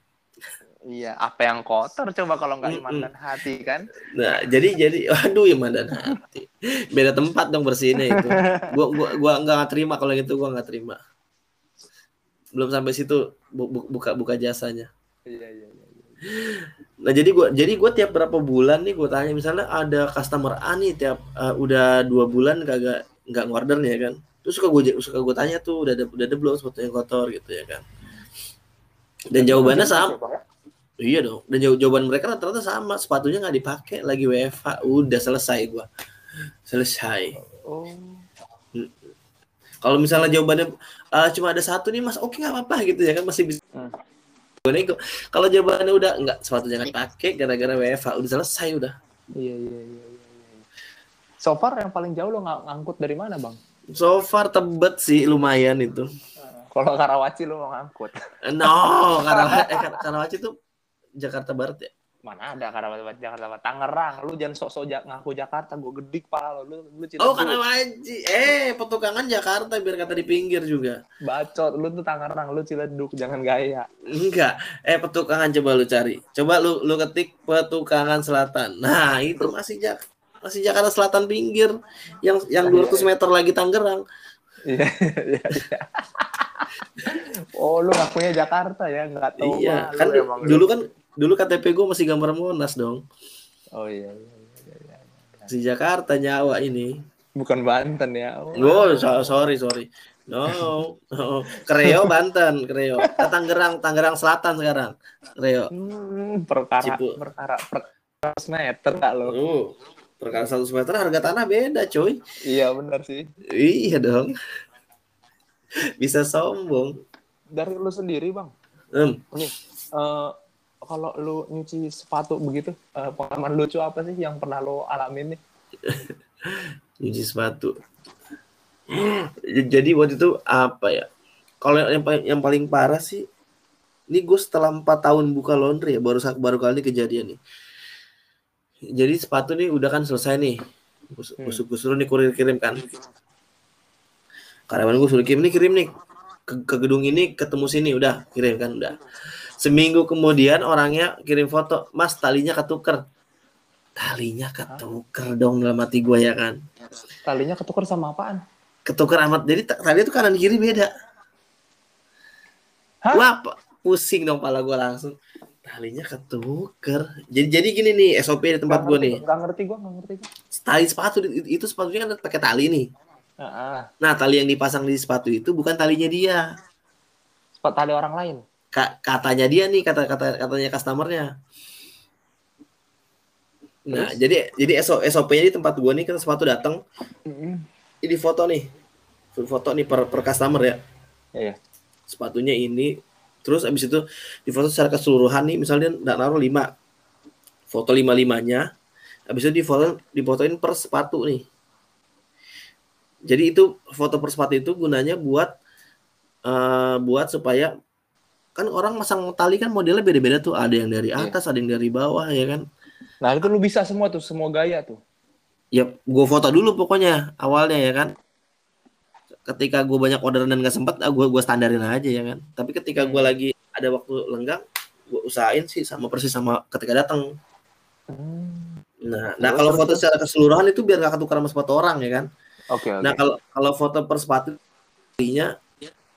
Iya, apa yang kotor coba kalau nggak iman dan hati kan? Nah, jadi jadi waduh iman dan hati. Beda tempat dong bersihnya itu. Gua gua gua nggak terima kalau gitu gua nggak terima. Belum sampai situ bu, bu, buka buka jasanya. Iya, iya, iya. iya. Nah, jadi gua jadi gua tiap berapa bulan nih gua tanya misalnya ada customer A nih tiap uh, udah dua bulan kagak nggak ngorder nih ya kan? Terus suka gue suka gue tanya tuh udah ada udah ada belum sepatu yang kotor gitu ya kan? Dan jawabannya sama. iya dong. Dan jawaban mereka rata-rata sama. Sepatunya nggak dipakai lagi WFH udah selesai gue selesai. Oh. kalau misalnya jawabannya uh, cuma ada satu nih mas oke nggak apa-apa gitu ya kan masih bisa hmm. kalau jawabannya udah nggak sepatunya nggak dipakai gara-gara WFH udah selesai udah iya iya iya, iya. iya. so far yang paling jauh lo ng ngangkut dari mana bang So far tebet sih lumayan itu. Kalau Karawaci lu mau ngangkut. No, Karawaci, eh, Karawaci tuh Jakarta Barat ya? Mana ada Karawaci Jakarta Barat? Tangerang. Lu jangan sok-sok ngaku Jakarta, gue gedik pala lu. Lu, lu Oh, Karawaci. Eh, petukangan Jakarta biar kata di pinggir juga. Bacot, lu tuh Tangerang, lu Ciledug, jangan gaya. Enggak. Eh, petukangan coba lu cari. Coba lu lu ketik petukangan selatan. Nah, itu masih Jakarta masih Jakarta Selatan pinggir yang yang 200 meter lagi Tangerang. Iya, iya, iya. oh, lu ngakunya Jakarta ya, nggak tahu. Iya, kan dulu kan dulu KTP gue masih gambar Monas dong. Oh iya, iya, iya, iya. Si Jakarta nyawa ini. Bukan Banten ya. Oh, oh so, sorry, sorry. No, no. Kreo Banten, Kreo. Tangerang, Tangerang Selatan sekarang. Kreo. Hmm, perkara, Cipu. perkara, perkara meter tak lo. Uh, perkara 100 meter harga tanah beda coy iya benar sih iya dong bisa sombong dari lu sendiri bang hmm. nih uh, kalau lu nyuci sepatu begitu uh, pengalaman lucu apa sih yang pernah lo alamin nih? Nyuci sepatu. Jadi waktu itu apa ya? Kalau yang paling yang paling parah sih ini gue setelah empat tahun buka laundry ya baru baru kali ini kejadian nih. Jadi sepatu nih udah kan selesai nih. Gue hmm. suruh nih kurir kirim kan. Karyawan gue suruh kirim nih kirim nih. Ke, ke gedung ini ketemu sini udah kirim kan udah seminggu kemudian orangnya kirim foto mas talinya ketuker talinya ketuker dong dalam hati gue ya kan talinya ketuker sama apaan ketukar amat. Jadi tali itu kanan kiri beda. Hah? Wah, pusing dong pala gue langsung. Talinya ketuker. Jadi jadi gini nih SOP di tempat gue nih. Gak ngerti gue, gak ngerti gue. Tali sepatu itu sepatunya kan pakai tali nih. Nah tali yang dipasang di sepatu itu bukan talinya dia. Sepatu tali orang lain. Ka katanya dia nih kata kata katanya customernya. Nah Terus? jadi jadi SOP-nya di tempat gue nih kan sepatu datang. Ini foto nih, foto nih per per customer ya. Iya. Sepatunya ini Terus abis itu di foto secara keseluruhan nih, misalnya tidak naruh lima foto lima limanya, abis itu di foto difotoin per sepatu nih. Jadi itu foto per sepatu itu gunanya buat uh, buat supaya kan orang masang tali kan modelnya beda-beda tuh, ada yang dari iya. atas, yeah. ada yang dari bawah ya kan. Nah itu lu bisa semua tuh, semua gaya tuh. Ya, gue foto dulu pokoknya awalnya ya kan ketika gue banyak orderan dan gak sempet ah, gue gue standarin aja ya kan tapi ketika gue hmm. lagi ada waktu lenggang gue usahain sih sama persis sama ketika datang hmm. nah nah kalau foto secara keseluruhan itu biar gak ketukar sama sepatu orang ya kan oke okay, okay. nah kalau kalau foto per sepatu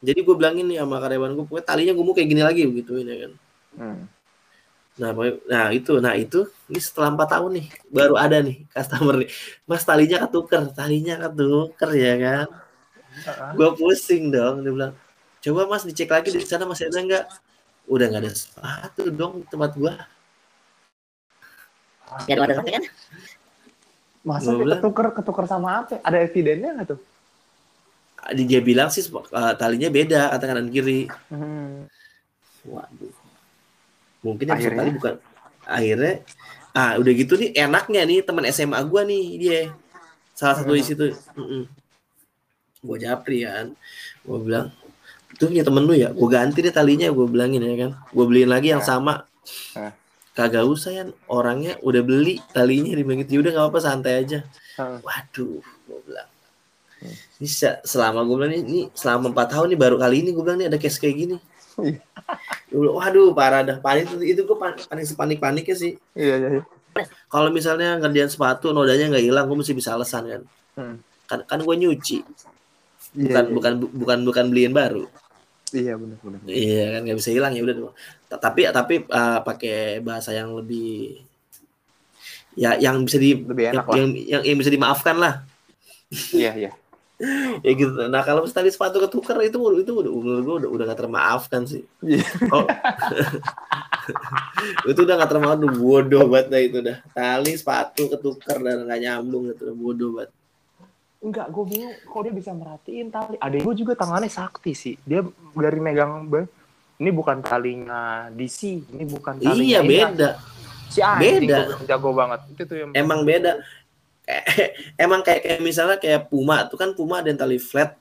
jadi gue bilangin nih sama karyawan gue pokoknya talinya gue mau kayak gini lagi begitu ini ya kan. Hmm. Nah, nah itu, nah itu, ini setelah empat tahun nih, baru ada nih customer nih, mas talinya ketuker, talinya ketuker ya kan, gue pusing dong dia bilang coba mas dicek lagi di sana masih ada nggak? Udah nggak ada sepatu dong di tempat gue ya ada kan? Masa ketuker ketuker sama apa? Ada evidennya nggak tuh dia bilang sih uh, talinya beda antara kanan kiri. Hmm. waduh. Mungkin yang tali bukan akhirnya ah udah gitu nih enaknya nih teman SMA gue nih dia. Salah satu hmm. di situ. Mm -mm gue japri kan. Gue bilang tuh punya temen lu ya? Gue ganti deh talinya gue bilangin ya kan. Gue beliin lagi yang sama. Kagak usah ya orangnya udah beli talinya di begitu ya udah nggak apa-apa santai aja. Waduh gue bilang. Ini selama gue bilang ini selama empat tahun nih baru kali ini gue bilang nih ada case kayak gini iya. waduh parah dah panik itu, itu gue panik panik paniknya sih iya iya, iya. kalau misalnya ngerjain sepatu nodanya nggak hilang gue mesti bisa alasan kan hmm. kan kan gue nyuci Iya, bukan iya. bukan bukan bukan beliin baru iya benar benar iya kan nggak bisa hilang ya udah tapi tapi uh, pakai bahasa yang lebih ya yang bisa di lebih enak yang, lah. yang, yang yang bisa dimaafkan lah iya iya ya gitu nah kalau misalnya sepatu ketukar itu itu udah gue udah udah gak termaafkan sih yeah. oh. itu udah gak termaafkan udah bodoh banget dah itu dah tali sepatu ketukar dan nggak nyambung itu udah bodoh banget Enggak, gue bingung kok dia bisa merhatiin tali. Adek gue juga tangannya sakti sih. Dia dari megang ini bukan talinya DC, ini bukan talinya Iya, beda. Si beda. jago banget. Itu tuh yang Emang beda. Emang kayak, kayak misalnya kayak Puma tuh kan Puma ada yang tali flat.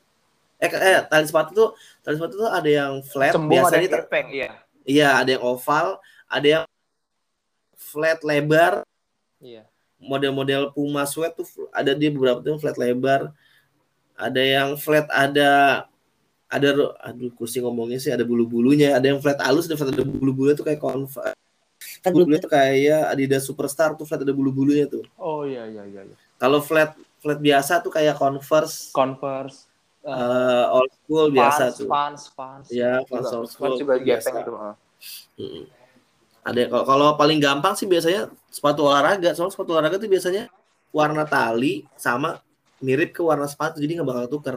Eh, eh tali sepatu tuh tali sepatu tuh ada yang flat Cembung biasanya ada yang iya. Iya, ada yang oval, ada yang flat lebar. Iya model-model Puma sweat tuh ada di beberapa tuh flat lebar ada yang flat ada ada aduh kursi ngomongnya sih ada bulu-bulunya ada yang flat halus ada flat ada bulu-bulunya tuh kayak konva kan bulu tuh kayak Adidas Superstar tuh flat ada bulu-bulunya tuh. Oh iya iya iya, iya. kalau flat flat biasa tuh kayak Converse. Converse uh, old school fans, biasa tuh. Fans fans ya fans old school juga biasa. tuh ada kalau kalau paling gampang sih biasanya sepatu olahraga. Soalnya sepatu olahraga tuh biasanya warna tali sama mirip ke warna sepatu jadi nggak bakal tuker.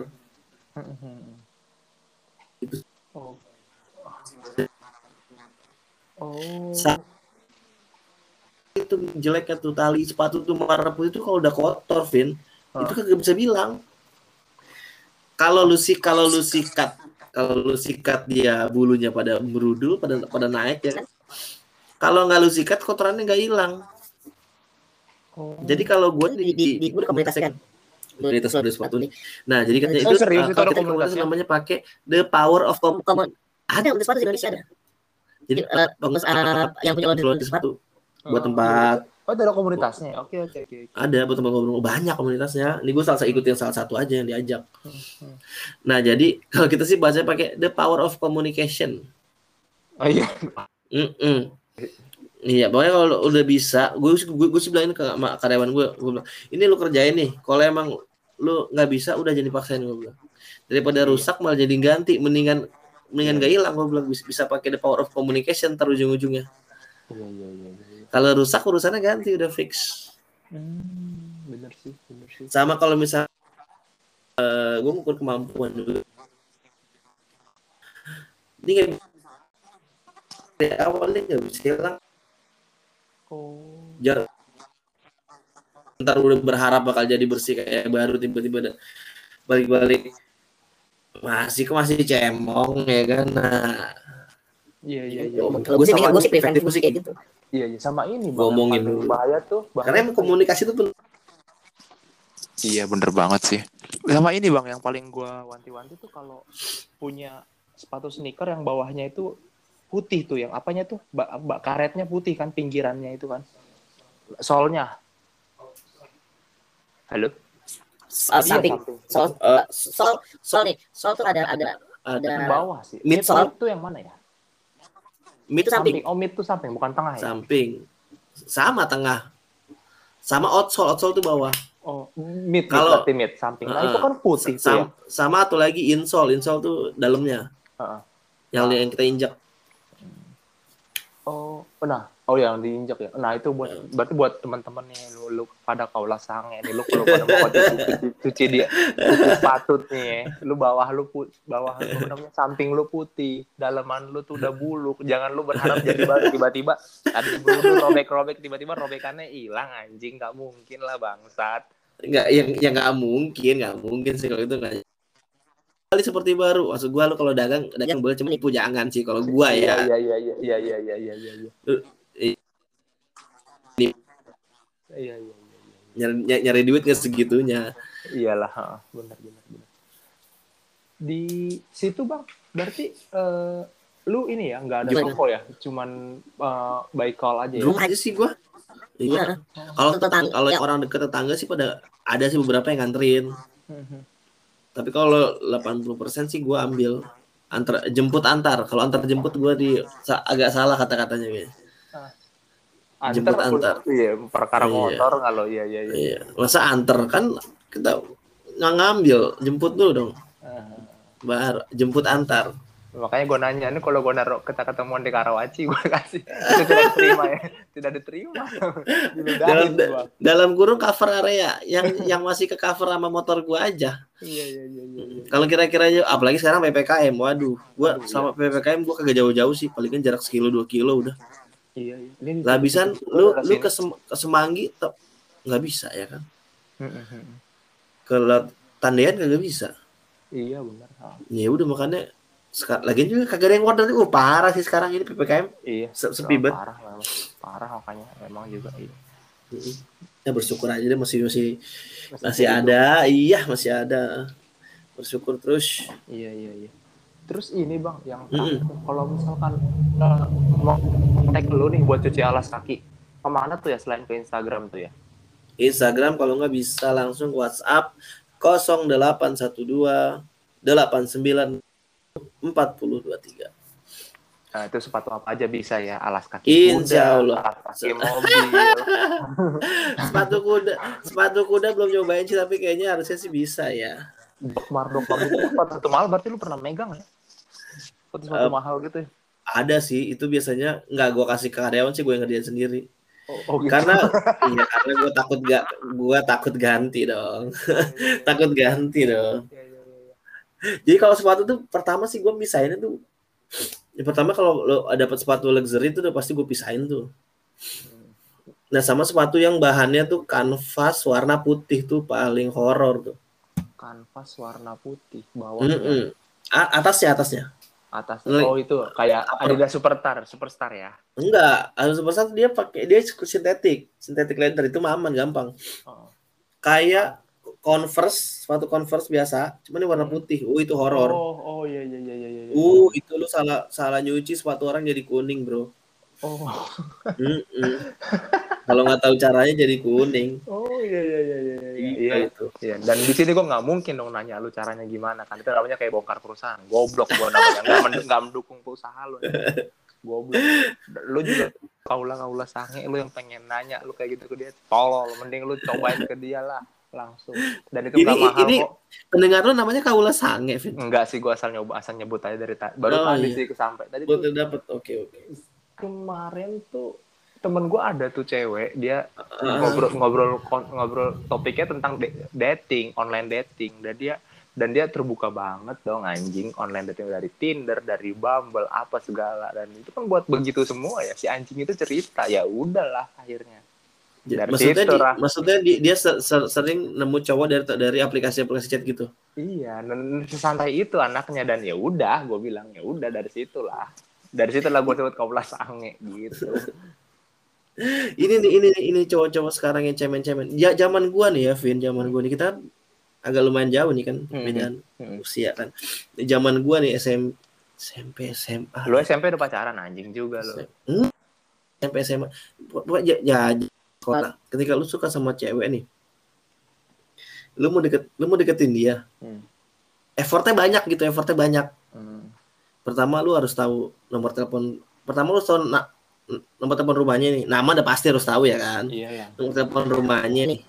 Itu. Oh, oh. Itu jeleknya tuh tali sepatu tuh warna putih itu kalau udah kotor Vin huh? itu kagak bisa bilang kalau lu sih kalau lu sikat kalau lu sikat dia bulunya pada merudul pada pada naik ya kalau nggak lu sikat kotorannya nggak hilang. Oh. Jadi kalau gue di, di, di, di komunitas kan komunitas udah sepatu nih. Nah, jadi katanya oh, itu serius, uh, komunitas namanya pakai the power of com common. Ada untuk sepatu di Indonesia ada. Jadi uh, bagus uh, yang punya order sepatu buat tempat Oh, ada komunitasnya. Oke, oke, oke. Ada buat tempat ngobrol banyak komunitasnya. Ini gue salah satu ikut yang salah satu aja yang diajak. Nah, jadi kalau kita sih bahasanya pakai the power of communication. Oh iya. Mm -mm. Iya, pokoknya kalau udah bisa, gue gue, gue sih bilangin ke karyawan gue, gue bilang, ini lu kerjain nih. Kalau emang lu nggak bisa udah jadi paksain gue bilang daripada iya. rusak malah jadi ganti mendingan mendingan iya. gak hilang gue bilang bisa, bisa pakai the power of communication ntar ujung-ujungnya iya, iya, iya, iya. Kalau rusak urusannya ganti udah fix. Hmm, bener sih bener sih. Sama kalau misal uh, eh, gue ngukur kemampuan dulu. Ini kayak dari awalnya nggak bisa hilang. Oh. jarak ntar udah berharap bakal jadi bersih kayak baru tiba-tiba balik-balik. Masih masih cemong ya kan? Nah iya iya iya gue sih gue sih preventif musik kayak gitu. Iya iya sama ini bang, ngomongin dulu bahaya tuh. Bahaya karena komunikasi tuh iya bener banget sih. Sama ini bang yang paling gue wanti-wanti tuh kalau punya sepatu sneaker yang bawahnya itu putih tuh yang apanya tuh? Bak, bak karetnya putih kan pinggirannya itu kan. Solnya. Halo? Uh, samping. Sol, uh, sol, sol nih. Sol tuh ada ada ada bawah sih. Mid sol itu yang mana ya? Mid itu samping. Oh, mid tuh samping, bukan tengah ya? Samping. Sama tengah. Sama outsole, outsole tuh bawah. Oh, mid kalau berarti mid samping. Nah, uh, itu kan putih sam, ya. Sama atau lagi insole, insole tuh dalamnya. Uh, yang uh. yang kita injak. Oh, nah Oh yang diinjak ya. Nah itu buat iya. berarti buat teman-teman nih lu, lu pada kaulah sange nih lu kalau pada mau cuci, cuci, cuci dia cuci patut nih ya. Lu bawah lu put, bawah lu namanya samping lu putih, dalaman lu tuh udah buluk. Jangan lu berharap jadi baru tiba-tiba ada bulu robek-robek tiba-tiba robekannya hilang anjing nggak mungkin lah bangsat. Enggak yang yang nggak mungkin, nggak mungkin sih kalau itu nggak kali seperti baru. Maksud gua lu kalau dagang dagang ya. boleh cuma nipu jangan sih kalau gua ya. Iya iya iya iya iya iya iya iya. iya iya, iya, iya. Nyari, nyari duit nggak segitunya iyalah benar benar benar di situ bang berarti uh, lu ini ya nggak ada toko ya cuman uh, by call aja ya belum aja sih gua Iya. Kalau kalau ya. orang dekat tetangga sih pada ada sih beberapa yang nganterin. Mm-hmm. Tapi kalau 80% sih gua ambil antar jemput antar. Kalau antar jemput gua di agak salah kata-katanya guys antar jemput antar. iya perkara iya. motor kalau iya iya iya, iya. masa antar kan kita nggak ngambil jemput dulu dong. Uh. baru jemput antar. Makanya gue nanya ini kalau gue naruh kita ketemuan di Karawaci gue kasih. Tidak diterima ya? Tidak diterima. Dalam, dalam kurung cover area yang yang masih ke cover sama motor gue aja. Iya iya iya, iya, iya. kalau kira-kira apalagi sekarang ppkm waduh. Gue sama iya. ppkm gue kagak jauh-jauh sih paling kan jarak sekilo dua kilo udah Iya, iya. Ini Labisan lu lu ke, Sem ke Semanggi nggak bisa ya kan? ke Tandean nggak bisa. Iya benar. Ya udah makanya lagi juga kagak ada yang order oh parah sih sekarang ini ppkm iya sepi banget. parah parah makanya memang juga iya. Ya bersyukur aja deh masih masih masih, masih ada. Iya masih ada. Bersyukur terus. Iya iya iya Terus ini bang, yang mm -hmm. kalau misalkan uh, mau tag lu nih buat cuci alas kaki, ke mana tuh ya selain ke Instagram tuh ya? Instagram kalau nggak bisa langsung WhatsApp 0812 89 4023. Nah, itu sepatu apa aja bisa ya? Alas kaki Insya kuda, Allah. alas kaki mobil. sepatu kuda, sepatu kuda belum nyobain sih, tapi kayaknya harusnya sih bisa ya. Dokmar, dokmar itu sepatu mahal berarti lu pernah megang ya? Sepatu uh, mahal gitu ya? Ada sih, itu biasanya nggak gue kasih ke karyawan sih, gue yang ngerjain sendiri. Oh, oh gitu. Karena iya, karena gue takut gak, gue takut ganti dong, takut ganti dong. Ya, ya, ya. Jadi kalau sepatu tuh pertama sih gue misahin tuh, ya pertama kalau lo dapat sepatu luxury itu udah pasti gue pisahin tuh. Nah sama sepatu yang bahannya tuh kanvas warna putih tuh paling horor tuh. Kanvas warna putih bawahnya. Mm -mm. Atasnya atasnya atas oh itu kayak Adidas Superstar Superstar ya enggak Adidas Superstar dia pakai dia sintetik sintetik leather itu aman gampang oh. kayak Converse sepatu Converse biasa cuman ini warna hmm. putih oh itu horor oh oh iya iya iya iya, iya. uh itu lu salah salah nyuci sepatu orang jadi kuning bro oh mm -mm. kalau nggak tahu caranya jadi kuning oh iya iya iya iya iya, iya itu iya dan di sini gue nggak mungkin dong nanya lu caranya gimana kan itu namanya kayak bongkar perusahaan goblok gue namanya nggak mend nggak mendukung perusahaan lu goblok lu juga kaula kaula sange lu yang pengen nanya lu kayak gitu ke dia tolol mending lu cobain ke dia lah langsung. Dan itu ini, mahal ini kok. Pendengar lo namanya Kaula Sange, Vin. Enggak sih, gua asal nyoba, asal nyebut aja dari tadi. Baru oh, tadi iya. sih sampai. Tadi tuh dapat. Oke, oke. Kemarin tuh temen gue ada tuh cewek dia ngobrol ngobrol ngobrol topiknya tentang dating online dating. Dan dia dan dia terbuka banget dong anjing. Online dating dari Tinder dari Bumble apa segala. Dan itu kan buat begitu semua ya. Si anjing itu cerita. Ya udahlah akhirnya. Ya, dari maksudnya situ, di, maksudnya di, dia ser, ser, sering nemu cowok dari dari aplikasi-aplikasi chat gitu. Iya, dan sesantai itu anaknya. Dan ya udah, gue bilang ya udah dari situlah. Dari situlah gue sebut kau sange gitu. ini nih ini ini cowok-cowok sekarang yang cemen-cemen. Ya zaman gua nih ya, Vin, zaman gua nih kita agak lumayan jauh nih kan hmm, perbedaan hmm. usia kan. Zaman gua nih SM, SMP SMA. Lu SMP udah pacaran anjing juga. Hmm, SMP SMA. Ya, ya sekolah ketika lu suka sama cewek nih lu mau deket lu mau deketin dia hmm. effortnya banyak gitu effortnya banyak hmm. Pertama lu harus tahu nomor telepon pertama lu tahu na nomor telepon rumahnya nih. Nama udah pasti harus tahu ya kan? Iya, iya. nomor telepon rumahnya nih.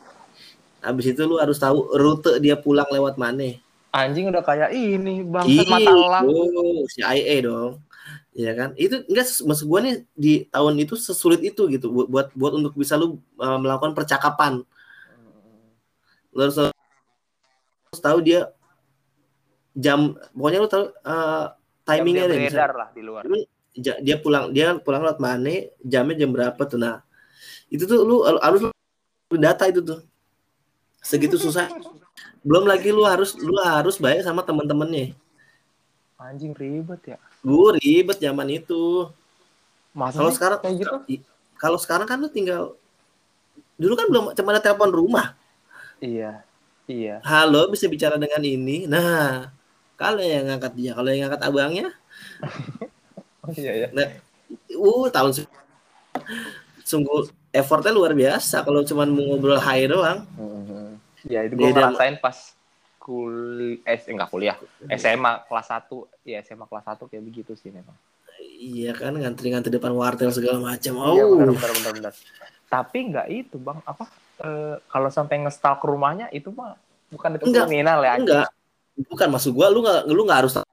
Habis itu lu harus tahu rute dia pulang lewat mana. Anjing udah kayak ini bang mata elang. CIA dong. Ya kan? Itu enggak maksud gue nih di tahun itu sesulit itu gitu. Buat buat, buat untuk bisa lu uh, melakukan percakapan. Lu harus, harus tahu dia jam pokoknya lu tahu uh, timingnya deh lah di luar dia pulang dia pulang lewat mana jamnya jam berapa tuh nah itu tuh lu harus data itu tuh segitu susah belum lagi lu harus lu harus bayar sama teman-temannya anjing ribet ya Gue ribet zaman itu. Kalau sekarang kayak gitu? Kalau sekarang kan lu tinggal dulu kan belum cuma ada telepon rumah. Iya. Iya. Halo, bisa bicara dengan ini. Nah, kalau yang ngangkat dia, kalau yang ngangkat abangnya. oh iya ya. Nah, uh tahun sungguh effortnya luar biasa kalau cuma ngobrol hai doang. Mm-hmm. Ya itu gue ngerasain pas kuliah eh enggak kuliah SMA kelas 1 ya SMA kelas 1 kayak begitu sih memang iya kan ngantri-ngantri depan wartel segala macam iya, oh iya, benar, benar, benar, benar. tapi enggak itu bang apa e, kalau sampai ngestal ke rumahnya itu mah bukan itu enggak, kriminal ya enggak bukan maksud gua lu nggak lu nggak harus tahu,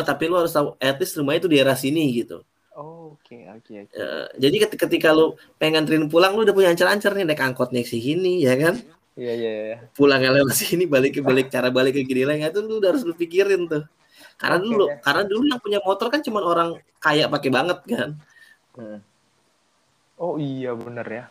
tapi lu harus tahu at least rumahnya itu di daerah sini gitu Oh, oke, okay, oke, okay, okay. uh, jadi ketika lu pengen nganterin pulang, lu udah punya ancar-ancar nih naik angkot naik sini, ya kan? Iya iya iya. Pulang lewat sini balik ke balik cara balik ke gini lagi itu lu udah harus lu pikirin tuh. Karena okay, dulu ya. karena dulu yang punya motor kan cuma orang kaya pakai banget kan. Hmm. Oh iya bener ya.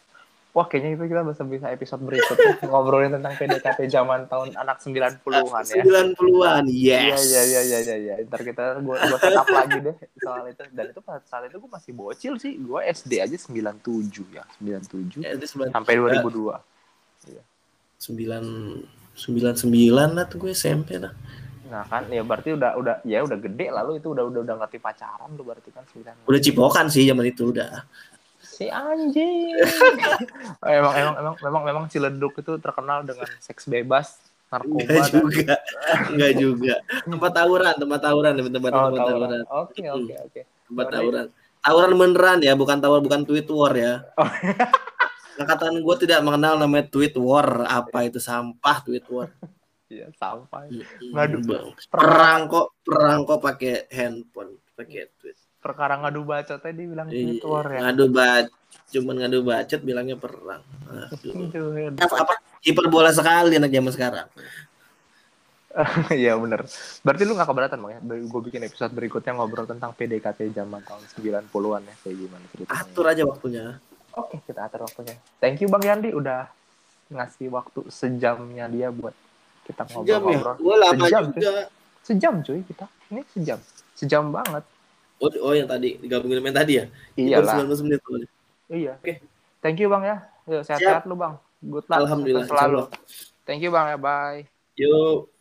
Wah kayaknya itu kita bisa bisa episode berikutnya ngobrolin tentang PDKT zaman tahun anak 90-an ya. 90-an, yes. Iya iya iya iya iya. Ntar kita gua gua set lagi deh soal itu. Dan itu saat itu gua masih bocil sih. Gua SD aja 97 ya, 97 ya, sampai 2002. Iya sembilan sembilan sembilan lah tuh gue SMP lah nah kan ya berarti udah udah ya udah gede lalu itu udah udah udah ngerti pacaran lu berarti kan sembilan udah cipokan sih zaman itu udah si anjing. Emang emang emang memang memang Ciledug itu terkenal dengan seks bebas narkoba enggak juga. Enggak juga. Tempat tawuran tempat tawuran tempat tempat, oh, tempat tawuran. oke oke oke. Tempat tawuran. tawuran beneran ya bukan tawar bukan tweet war ya. Oh. Angkatan gue tidak mengenal namanya tweet war. Apa itu sampah tweet war? Iya sampah. Ngadu. perang kok perang kok pakai handphone, pakai tweet. Perkara ngadu bacot tadi bilang tweet iya, war ya. Ngadu bacot, cuman ngadu bacot bilangnya perang. Apa, apa hiperbola sekali anak zaman sekarang. Iya bener. Berarti lu gak keberatan bang ya? Gue bikin episode berikutnya ngobrol tentang PDKT zaman tahun 90-an ya. Kayak gimana ceritanya. Atur aja waktunya. Oke, kita atur waktunya. Thank you Bang Yandi udah ngasih waktu sejamnya dia buat kita ngobrol-ngobrol. Sejam ya? sejam, juga. Cuy. Sejam cuy kita. Ini sejam. Sejam banget. Oh, oh yang tadi digabungin main tadi ya? Iya lah. menit Iya. Oke. Okay. Thank you Bang ya. Yuk, sehat-sehat lu Bang. Good luck. Alhamdulillah. Selalu. Thank you Bang ya. Bye. Yuk.